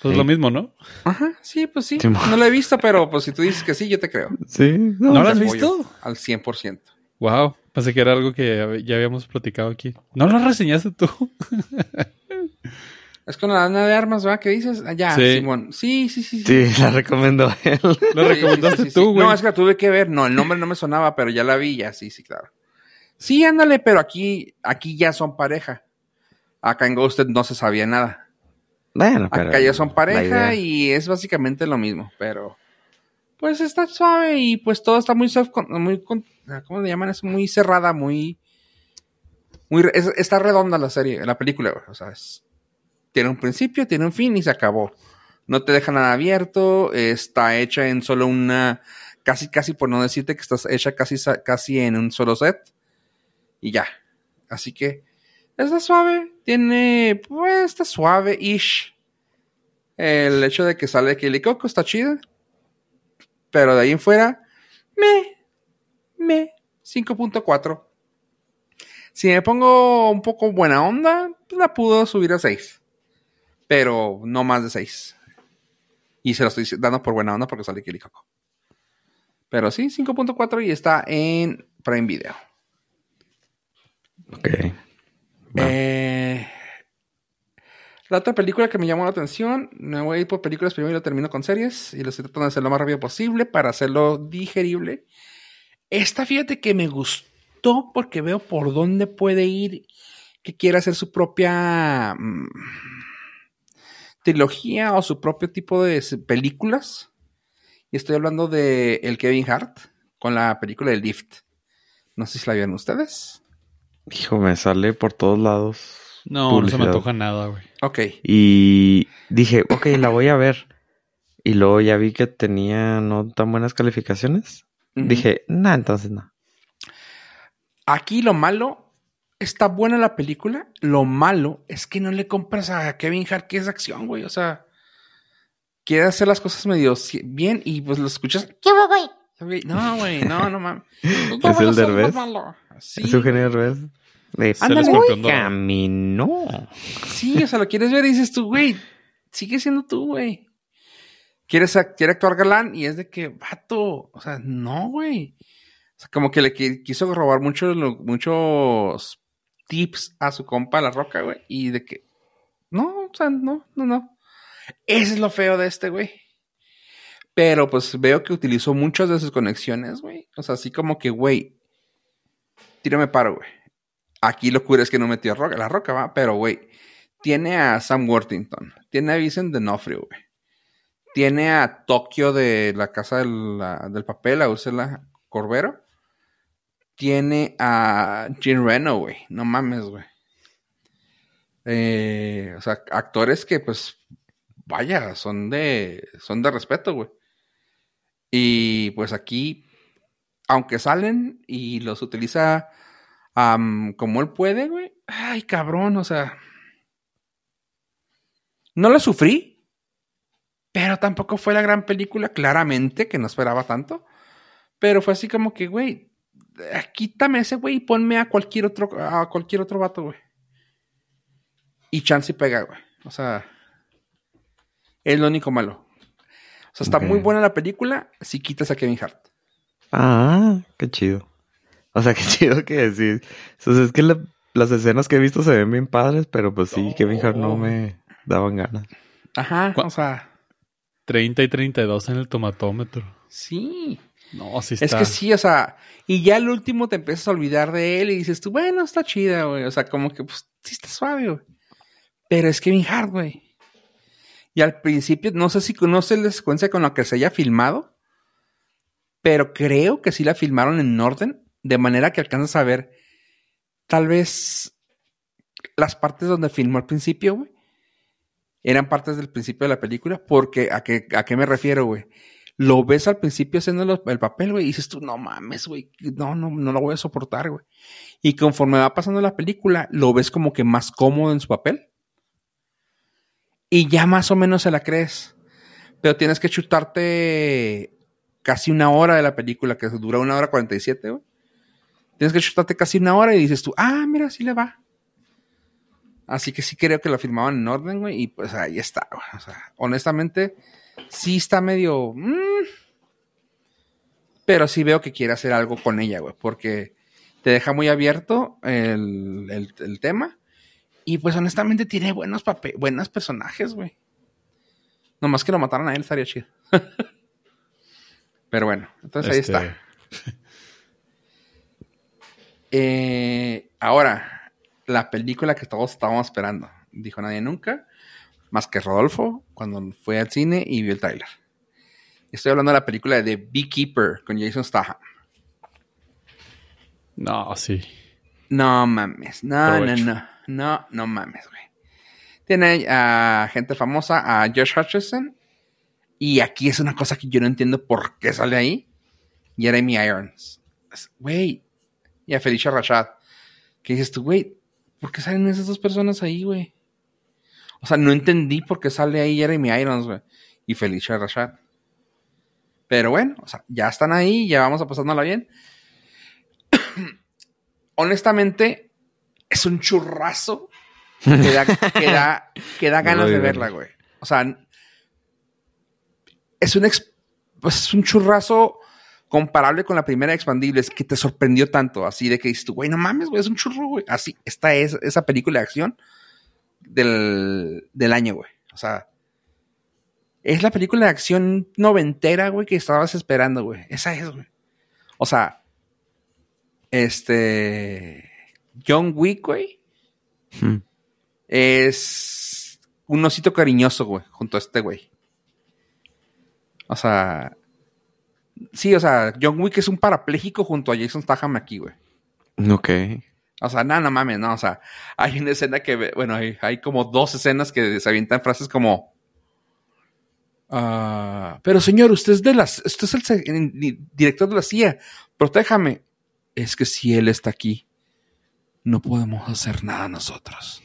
Pues es lo mismo, ¿no? Ajá, sí, pues sí. No lo he visto, pero pues si tú dices que sí, yo te creo. Sí. ¿No, lo has visto? Al 100%. Wow, pensé que era algo que ya habíamos platicado aquí. ¿No lo reseñaste tú? Es con la Ana de Armas, ¿verdad? ¿Qué dices? Allá, ah, sí. Simón. Sí, sí, sí, sí. Sí, la recomendó él. ¿La recomendaste tú, güey? No, es que la tuve que ver. No, el nombre no me sonaba, pero ya la vi, ya, sí, sí, claro. Sí, ándale, pero aquí, aquí ya son pareja. Acá en Ghosted no se sabía nada. Bueno, pero Acá ya son pareja y es básicamente lo mismo, pero... Pues está suave y pues todo está muy... muy ¿Cómo le llaman? Es muy cerrada, muy... muy está redonda la serie, la película, O sea, tiene un principio, tiene un fin y se acabó. No te deja nada abierto, está hecha en solo una, casi, casi por no decirte que estás hecha casi, casi en un solo set. Y ya. Así que está suave, tiene, pues está suave-ish. El hecho de que sale Kelly Coco está chido. Pero de ahí en fuera, me, me, 5.4. Si me pongo un poco buena onda, pues la puedo subir a 6 pero no más de 6. Y se lo estoy dando por buena onda porque sale Coco. Pero sí, 5.4 y está en Prime Video. Ok. Eh, la otra película que me llamó la atención, me voy a ir por películas primero y lo termino con series. Y lo estoy tratando de hacer lo más rápido posible para hacerlo digerible. Esta, fíjate que me gustó porque veo por dónde puede ir, que quiere hacer su propia. Mm, trilogía o su propio tipo de películas. Y estoy hablando de el Kevin Hart con la película de Lift. No sé si la vieron ustedes. Hijo, me sale por todos lados. No, no se me antoja nada, güey. Ok. Y dije, ok, la voy a ver. Y luego ya vi que tenía no tan buenas calificaciones. Dije, nah, entonces no. Aquí lo malo, está buena la película. Lo malo es que no le compras a Kevin Hart que es acción, güey. O sea, quiere hacer las cosas medio bien y pues lo escuchas. ¿Qué güey, No, güey, no, no mames. ¿Es el Derbez? Sí, ¿Es Eugenio Derbez? Ándale. camino. sí, o sea, lo quieres ver y dices tú, güey, sigue siendo tú, güey. Quieres quiere actuar galán y es de que, vato, o sea, no, güey. O sea, como que le qui- quiso robar mucho, lo- muchos tips a su compa La Roca, güey. Y de que, no, o sea, no, no, no. Ese es lo feo de este, güey. Pero pues veo que utilizó muchas de sus conexiones, güey. O sea, así como que, güey, tírame paro, güey. Aquí lo cura es que no metió Roca, La Roca, va. Pero, güey, tiene a Sam Worthington. Tiene a Vincent D'Onofrio, güey. Tiene a Tokio de la Casa del, del Papel, a Ursula Corbero. Tiene a Jean Reno, güey. No mames, güey. Eh, o sea, actores que, pues, vaya, son de, son de respeto, güey. Y pues aquí, aunque salen y los utiliza como él puede, güey. Ay, cabrón, o sea. No lo sufrí, pero tampoco fue la gran película, claramente, que no esperaba tanto. Pero fue así como que, güey, eh, quítame ese güey y ponme a cualquier otro, a cualquier otro vato, güey. Y chance y pega, güey. O sea, es lo único malo. O sea, está muy buena la película si quitas a Kevin Hart. Ah, qué chido. O sea, qué chido que decís. Entonces es que la- las escenas que he visto se ven bien padres, pero pues sí, No. Kevin Hart no me daban ganas. Ajá, o sea, 30 y 32 en el tomatómetro. sí. No, sí está. Es que sí, o sea, y ya al último te empiezas a olvidar de él y dices tú, bueno, está chida, güey. O sea, como que, pues, sí está suave, güey. Pero es Kevin Hart, güey. Y al principio, no sé si conoce la secuencia con la que se haya filmado, pero creo que sí la filmaron en orden, de manera que alcanzas a ver tal vez las partes donde filmó al principio, güey. Eran partes del principio de la película, porque ¿a qué, a qué me refiero, güey? Lo ves al principio haciendo el papel, güey, y dices tú, no mames, güey, no, no, no lo voy a soportar, güey. Y conforme va pasando la película, lo ves como que más cómodo en su papel. Y ya más o menos se la crees. Pero tienes que chutarte casi una hora de la película, que dura una hora cuarenta y siete, güey. Tienes que chutarte casi una hora y dices tú, ah, mira, sí le va. Así que sí creo que la filmaban en orden, güey, y pues ahí está, güey. O sea, honestamente, sí está medio... mm, pero sí veo que quiere hacer algo con ella, güey, porque te deja muy abierto el, el- el tema. Y pues honestamente tiene buenos papeles, buenos personajes, güey. Nomás que lo mataron a él estaría chido. pero bueno, entonces ahí Este, está. Eh, ahora, la película que todos estábamos esperando. Dijo nadie nunca, más que Rodolfo, cuando fue al cine y vio el tráiler. Estoy hablando de la película de The Beekeeper con Jason Statham. No, sí. No mames, no, no, no, no, no mames, güey. Tiene a gente famosa, a Josh Hutcherson, y aquí es una cosa que yo no entiendo por qué sale ahí. Jeremy Irons. Güey, y a Felicia Rashad. Que dices tú, güey, ¿por qué salen esas dos personas ahí, güey? O sea, no entendí por qué sale ahí Jeremy Irons, güey, y Felicia Rashad. Pero bueno, o sea, ya están ahí, ya vamos a pasándola bien. Honestamente, es un churrazo que da, que da, que da No ganas de verla, güey. O sea, es un, ex- pues, es un churrazo comparable con la primera Expandibles que te sorprendió tanto, así de que dices tú, güey, no mames, güey, es un churro, güey. Así, esta es esa película de acción del, del año, güey. O sea, es la película de acción noventera, güey, que estabas esperando, güey. Esa es, güey. O sea, este. John Wick, güey, Hmm. es un osito cariñoso, güey, junto a este güey. O sea. Sí, o sea, John Wick es un parapléjico junto a Jason Statham aquí, güey. Ok. O sea, no, no mames, no. O sea, hay una escena que, bueno, hay, hay como dos escenas que se avientan frases como. ah, pero señor, usted es de las, usted es el, el director de la CIA. Protéjame. Es que si él está aquí, no podemos hacer nada nosotros.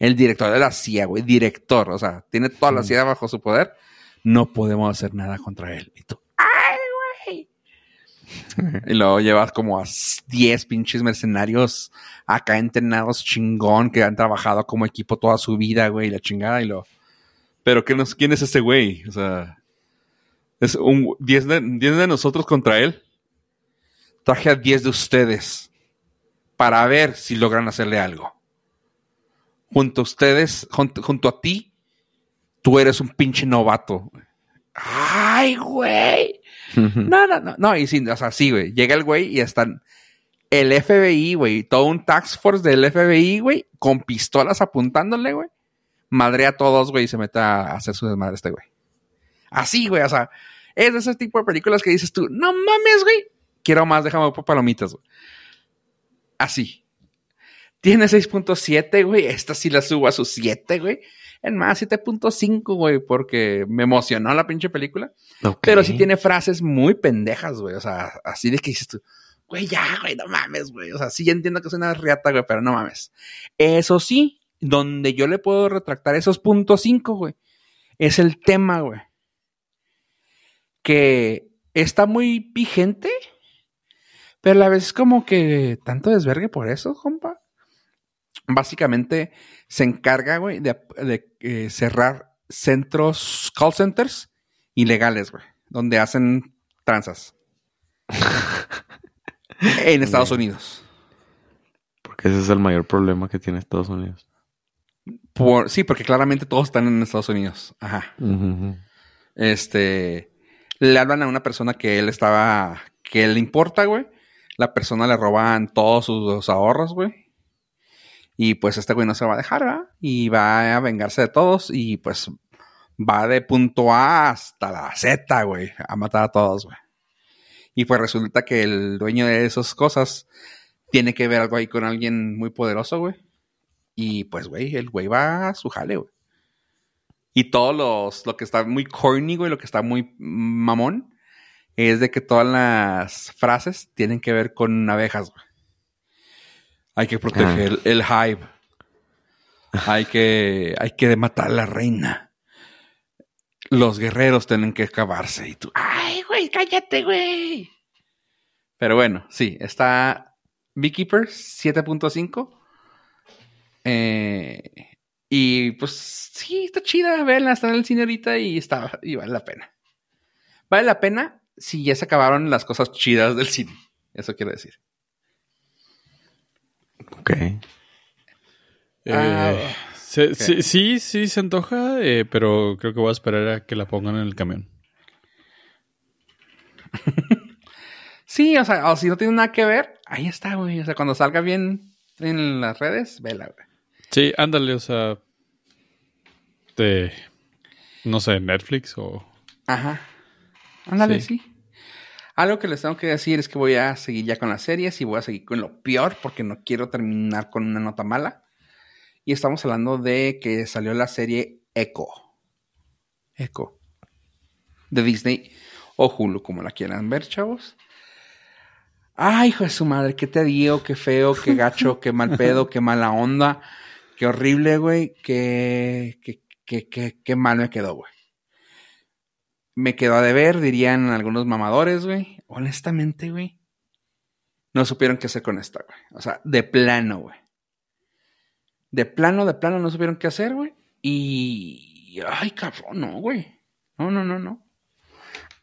El director de la CIA, güey, director, o sea, tiene toda la. CIA bajo su poder. No podemos hacer nada contra él. Y tú. Y luego llevas como a 10 pinches mercenarios acá entrenados chingón que han trabajado como equipo toda su vida, güey, la chingada y lo. Pero ¿qué nos, ¿quién es ese güey? O sea, es un 10 de, 10 de nosotros contra él. Traje a 10 de ustedes para ver si logran hacerle algo. Junto a ustedes, junto, junto a ti, tú eres un pinche novato. Ay, güey. No, no, no, no, y sí, o sea, sí, güey. Llega el güey y están el FBI, güey, todo un tax force del FBI, güey, con pistolas apuntándole, güey. Madre a todos, güey, y se mete a hacer su desmadre este güey. Así, güey, o sea, es de ese tipo de películas que dices tú, no mames, güey, quiero más, déjame por palomitas, güey. Así. Tiene 6.7, güey, esta sí la subo a su 7, güey. En más, 7.5, güey, porque me emocionó la pinche película. Pero sí tiene frases muy pendejas, güey. O sea, así de que dices tú, güey, ya, güey, no mames, güey. O sea, sí entiendo que es una riata, güey, pero no mames. Eso sí, donde yo le puedo retractar esos puntos 5, güey, es el tema, güey. Que está muy vigente, pero a la vez como que tanto desvergue por eso, compa. Básicamente se encarga, güey, de, de, eh, cerrar centros, call centers ilegales, güey, donde hacen tranzas. en Estados Unidos. Porque ese es el mayor problema que tiene Estados Unidos. Por, sí, porque claramente todos están en Estados Unidos. Ajá. Este, le hablan a una persona que él estaba, que le importa, güey. La persona le roban todos sus ahorros, güey. Y pues este güey no se va a dejar, ¿verdad? Y va a vengarse de todos y pues va de punto A hasta la Z, güey, a matar a todos, güey. Y pues resulta que el dueño de esas cosas tiene que ver algo ahí con alguien muy poderoso, güey. Y pues, güey, el güey va a su jale, güey. Y todos los, lo que está muy corny, güey, lo que está muy mamón, es de que todas las frases tienen que ver con abejas, güey. Hay que proteger Ah. el hive. Hay que, hay que matar a la reina. Los guerreros tienen que acabarse. Y tú, ay, güey, cállate, güey. Pero bueno, sí, está Beekeeper 7.5. Eh, y pues sí, está chida, véanla, está en el cine ahorita y está, y vale la pena. Vale la pena si ya se acabaron las cosas chidas del cine. Eso quiero decir. Ok. Eh, Ah, se- sí, sí, sí se antoja, eh, pero creo que voy a esperar a que la pongan en el camión. Sí, o sea, o si no tiene nada que ver, ahí está, güey. O sea, cuando salga bien en las redes, vela, güey. Sí, ándale, o sea, de, no sé, Netflix o... Ajá. Ándale, Sí. sí. Algo que les tengo que decir es que voy a seguir ya con las series y voy a seguir con lo peor porque no quiero terminar con una nota mala. Y estamos hablando de que salió la serie Echo. Echo. De Disney o Hulu, como la quieran ver, chavos. Ay, hijo de su madre, qué te digo, qué feo, qué gacho, qué mal pedo, qué mala onda, qué horrible, güey, qué, qué, qué, qué, qué mal me quedó, güey. Me quedó a deber, dirían algunos mamadores, güey. Honestamente, güey. No supieron qué hacer con esta, güey. O sea, de plano, güey. De plano, de plano no supieron qué hacer, güey. Y... Ay, cabrón, no, güey. No, no, no, no.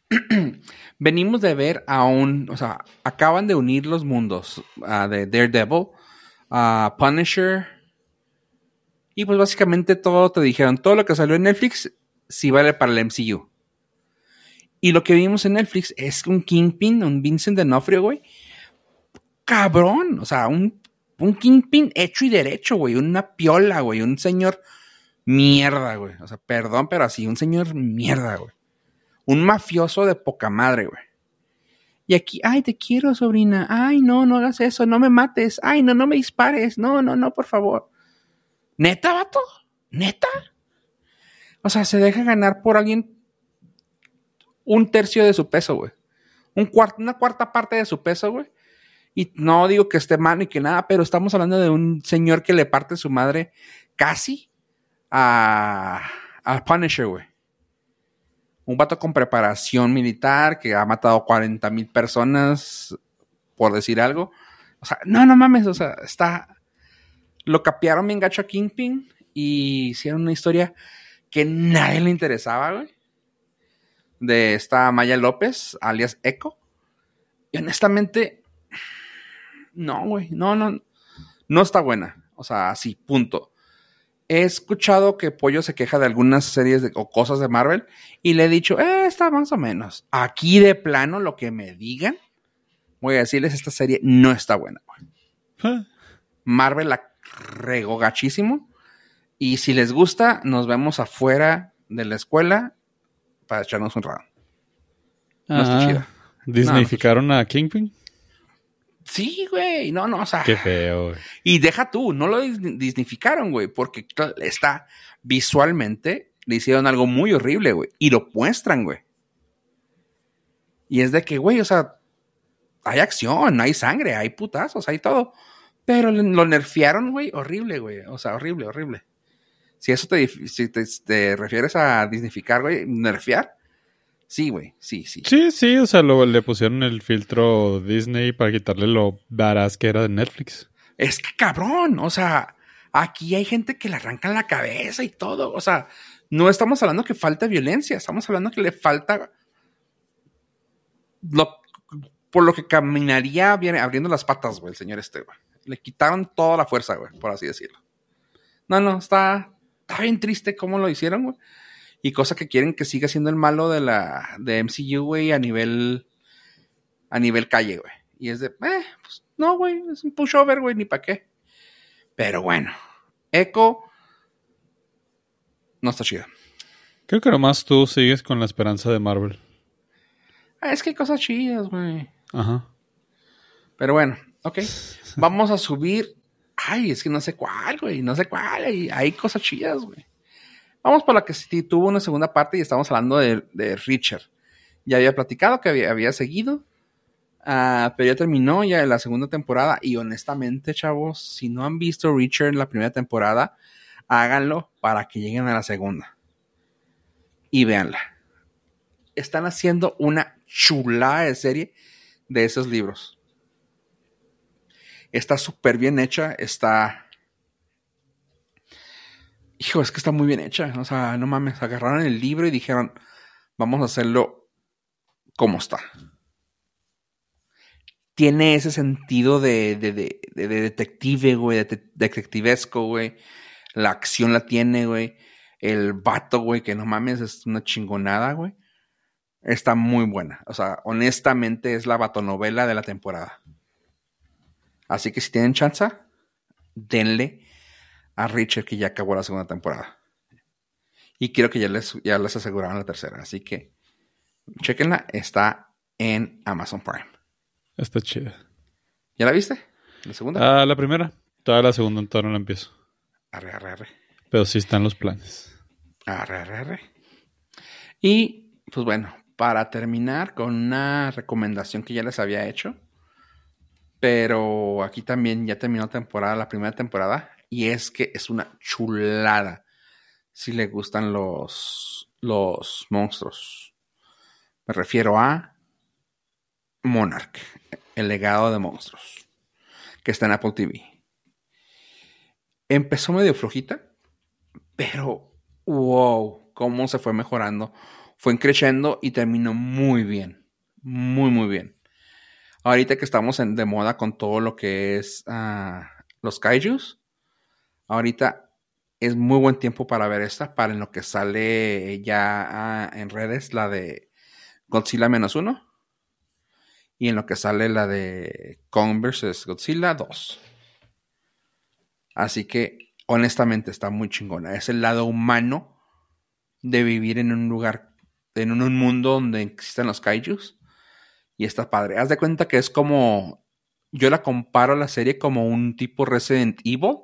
Venimos de ver a un... O sea, acaban de unir los mundos ah, de Daredevil, a Punisher. Y pues básicamente todo te dijeron, todo lo que salió en Netflix sí vale para el MCU. Y lo que vimos en Netflix es un Kingpin, un Vincent D'Onofrio, güey. Cabrón, o sea, un, un Kingpin hecho y derecho, güey. Una piola, güey. Un señor mierda, güey. O sea, perdón, pero así, un señor mierda, güey. Un mafioso de poca madre, güey. Y aquí, ay, te quiero, sobrina. Ay, no, no hagas eso, no me mates. Ay, no, no me dispares. No, no, no, por favor. ¿Neta, vato? ¿Neta? O sea, se deja ganar por alguien un tercio de su peso, güey. Un una cuarta parte de su peso, güey. Y no digo que esté mal ni que nada, pero estamos hablando de un señor que le parte su madre casi a, a Punisher, güey. Un vato con preparación militar que ha matado 40 mil personas, por decir algo. O sea, no, no mames, o sea, está. Lo capearon bien gacho a Kingpin y hicieron una historia que nadie le interesaba, güey. De esta Maya López, alias Echo. Y honestamente, no, güey, no, no, no está buena. O sea, así, punto. He escuchado que Pollo se queja de algunas series de, o cosas de Marvel y le he dicho, eh, está más o menos. Aquí de plano, lo que me digan, voy a decirles, esta serie no está buena. Güey. Marvel la regó gachísimo. Y si les gusta, nos vemos afuera de la escuela para echarnos un round. No está ah, chida. ¿Disneyficaron a Kingpin? Sí, güey. No, no, o sea. Qué feo, güey. Y deja tú, no lo disnificaron, güey, porque está visualmente, le hicieron algo muy horrible, güey. Y lo muestran, güey. Y es de que, güey, o sea, hay acción, hay sangre, hay putazos, hay todo. Pero lo nerfearon, güey, horrible, güey. O sea, horrible, horrible. Si eso te, si te, refieres a dignificar, güey, nerfear. Sí, güey, sí, sí. Sí, sí, o sea, le pusieron el filtro Disney para quitarle lo badass que era de Netflix. Es que cabrón, o sea, aquí hay gente que le arrancan la cabeza y todo. O sea, no estamos hablando que falta violencia, estamos hablando que le falta lo, por lo que caminaría viene abriendo las patas, güey, el señor Esteban. Le quitaron toda la fuerza, güey, por así decirlo. No, no, está, está bien triste cómo lo hicieron, güey. Y cosa que quieren que siga siendo el malo de la de MCU, güey, a nivel a nivel calle, güey. Y es de, eh, pues no, güey, es un pushover, güey, ni para qué. Pero bueno, Echo no está chida. Creo que nomás tú sigues con la esperanza de Marvel. Ah, es que hay cosas chidas, güey. Ajá. Pero bueno, ok. Vamos a subir Ay, es que no sé cuál, güey, no sé cuál. Hay, cosas chidas, güey. Vamos por la que sí tuvo una segunda parte y estamos hablando de, Richard. Ya había platicado que había, seguido, uh, pero ya terminó ya la segunda temporada. Y honestamente, chavos, si no han visto Richard en la primera temporada, háganlo para que lleguen a la segunda. Y véanla. Están haciendo una chulada de serie de esos libros. Está súper bien hecha, está... Hijo, es que está muy bien hecha. O sea, no mames, agarraron el libro y dijeron, vamos a hacerlo como está. Tiene ese sentido de, de, de, de detective, güey, de detectivesco, güey. La acción la tiene, güey. El vato, güey, que no mames, es una chingonada, güey. Está muy buena. O sea, honestamente es la batonovela de la temporada. Así que si tienen chance, denle a Richard que ya acabó la segunda temporada. Y quiero que ya les, ya les aseguraron la tercera. Así que chequenla. Está en Amazon Prime. Está chida. ¿Ya la viste? ¿La segunda? Ah, la primera. Toda la segunda todavía no la empiezo. Arre, arre, arre. Pero sí están los planes. Arre, arre, arre. Y, pues bueno, para terminar con una recomendación que ya les había hecho pero aquí también ya terminó temporada, la primera temporada, y es que es una chulada. Si le gustan los, los monstruos. Me refiero a Monarch, el legado de monstruos, que está en Apple TV. Empezó medio flojita, pero wow, cómo se fue mejorando. Fue creciendo y terminó muy bien. Muy, muy bien ahorita que estamos en, de moda con todo lo que es ah, los kaijus, ahorita es muy buen tiempo para ver esta, para en lo que sale ya ah, en redes, la de Godzilla menos uno. Y en lo que sale la de Kong vs. Godzilla 2. Así que, honestamente, está muy chingona. Es el lado humano de vivir en un lugar, en un mundo donde existen los kaijus Y está padre. Haz de cuenta que es como. Yo la comparo a la serie como un tipo Resident Evil.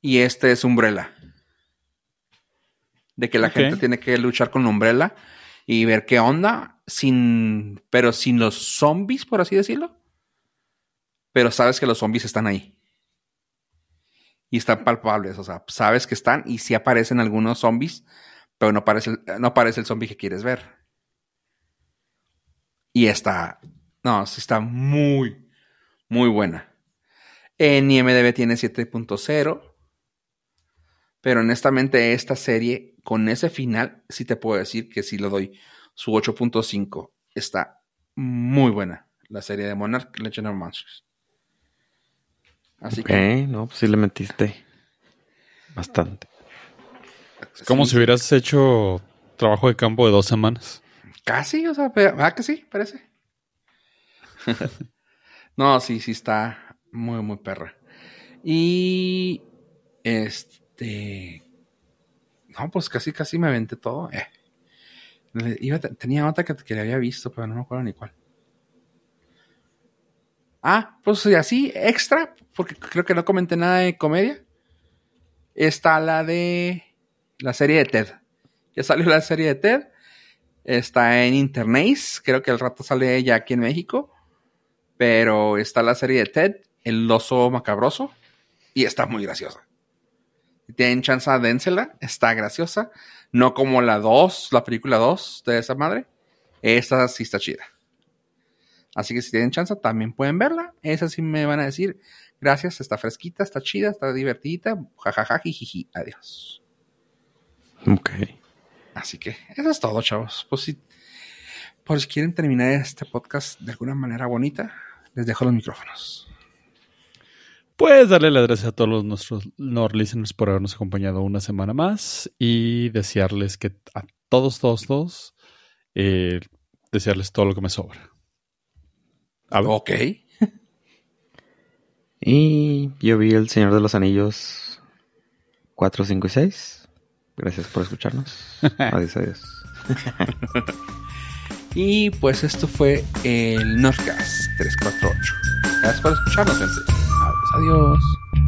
Y este es Umbrella. De que la gente tiene que luchar con Umbrella y ver qué onda. Sin. Pero sin los zombies, por así decirlo. Pero sabes que los zombies están ahí. Y están palpables. O sea, sabes que están. Y sí aparecen algunos zombies. Pero no aparece, el- no aparece el zombie que quieres ver. Y está. No, sí está muy, muy buena. En IMDB tiene 7.0. Pero honestamente, esta serie, con ese final, sí te puedo decir que sí le doy su 8.5. Está muy buena. La serie de Monarch Legend of Monsters. Así Ok, que. no, pues sí le metiste bastante. Como sí, si hubieras hecho trabajo de campo de dos semanas. Casi, o sea, ¿verdad que sí? Parece. no, sí, sí está muy, muy perra. Y este. No, pues casi, casi me aventé todo. Eh. Tenía otra que, que le había visto, pero no me acuerdo ni cuál. Ah, pues así, extra, porque creo que no comenté nada de comedia. Está la de la serie de Ted. Ya salió la serie de Ted. Está en Internet. Creo que el rato sale ya aquí en México. Pero está la serie de Ted, El oso macabroso. Y está muy graciosa. Si tienen chance, dénsela. Está graciosa. No como la 2, la película 2 de esa madre. Esta sí está chida. Así que si tienen chance, también pueden verla. Esa sí me van a decir. Gracias, está fresquita, está chida, está divertidita. Jajaja, jijiji. Adiós. Ok. Así que eso es todo, chavos. Pues si, por si quieren terminar este podcast de alguna manera bonita, les dejo los micrófonos. Pues darle las gracias a todos los nuestros Nord listeners por habernos acompañado una semana más y desearles que a todos, todos, todos, eh, desearles todo lo que me sobra. A ver, Ok. Y yo vi El Señor de los Anillos 4, 5 y 6. Gracias por escucharnos. Adiós, adiós. Y pues esto fue el Nordcast 348. Gracias por escucharnos, gente. Adiós, adiós.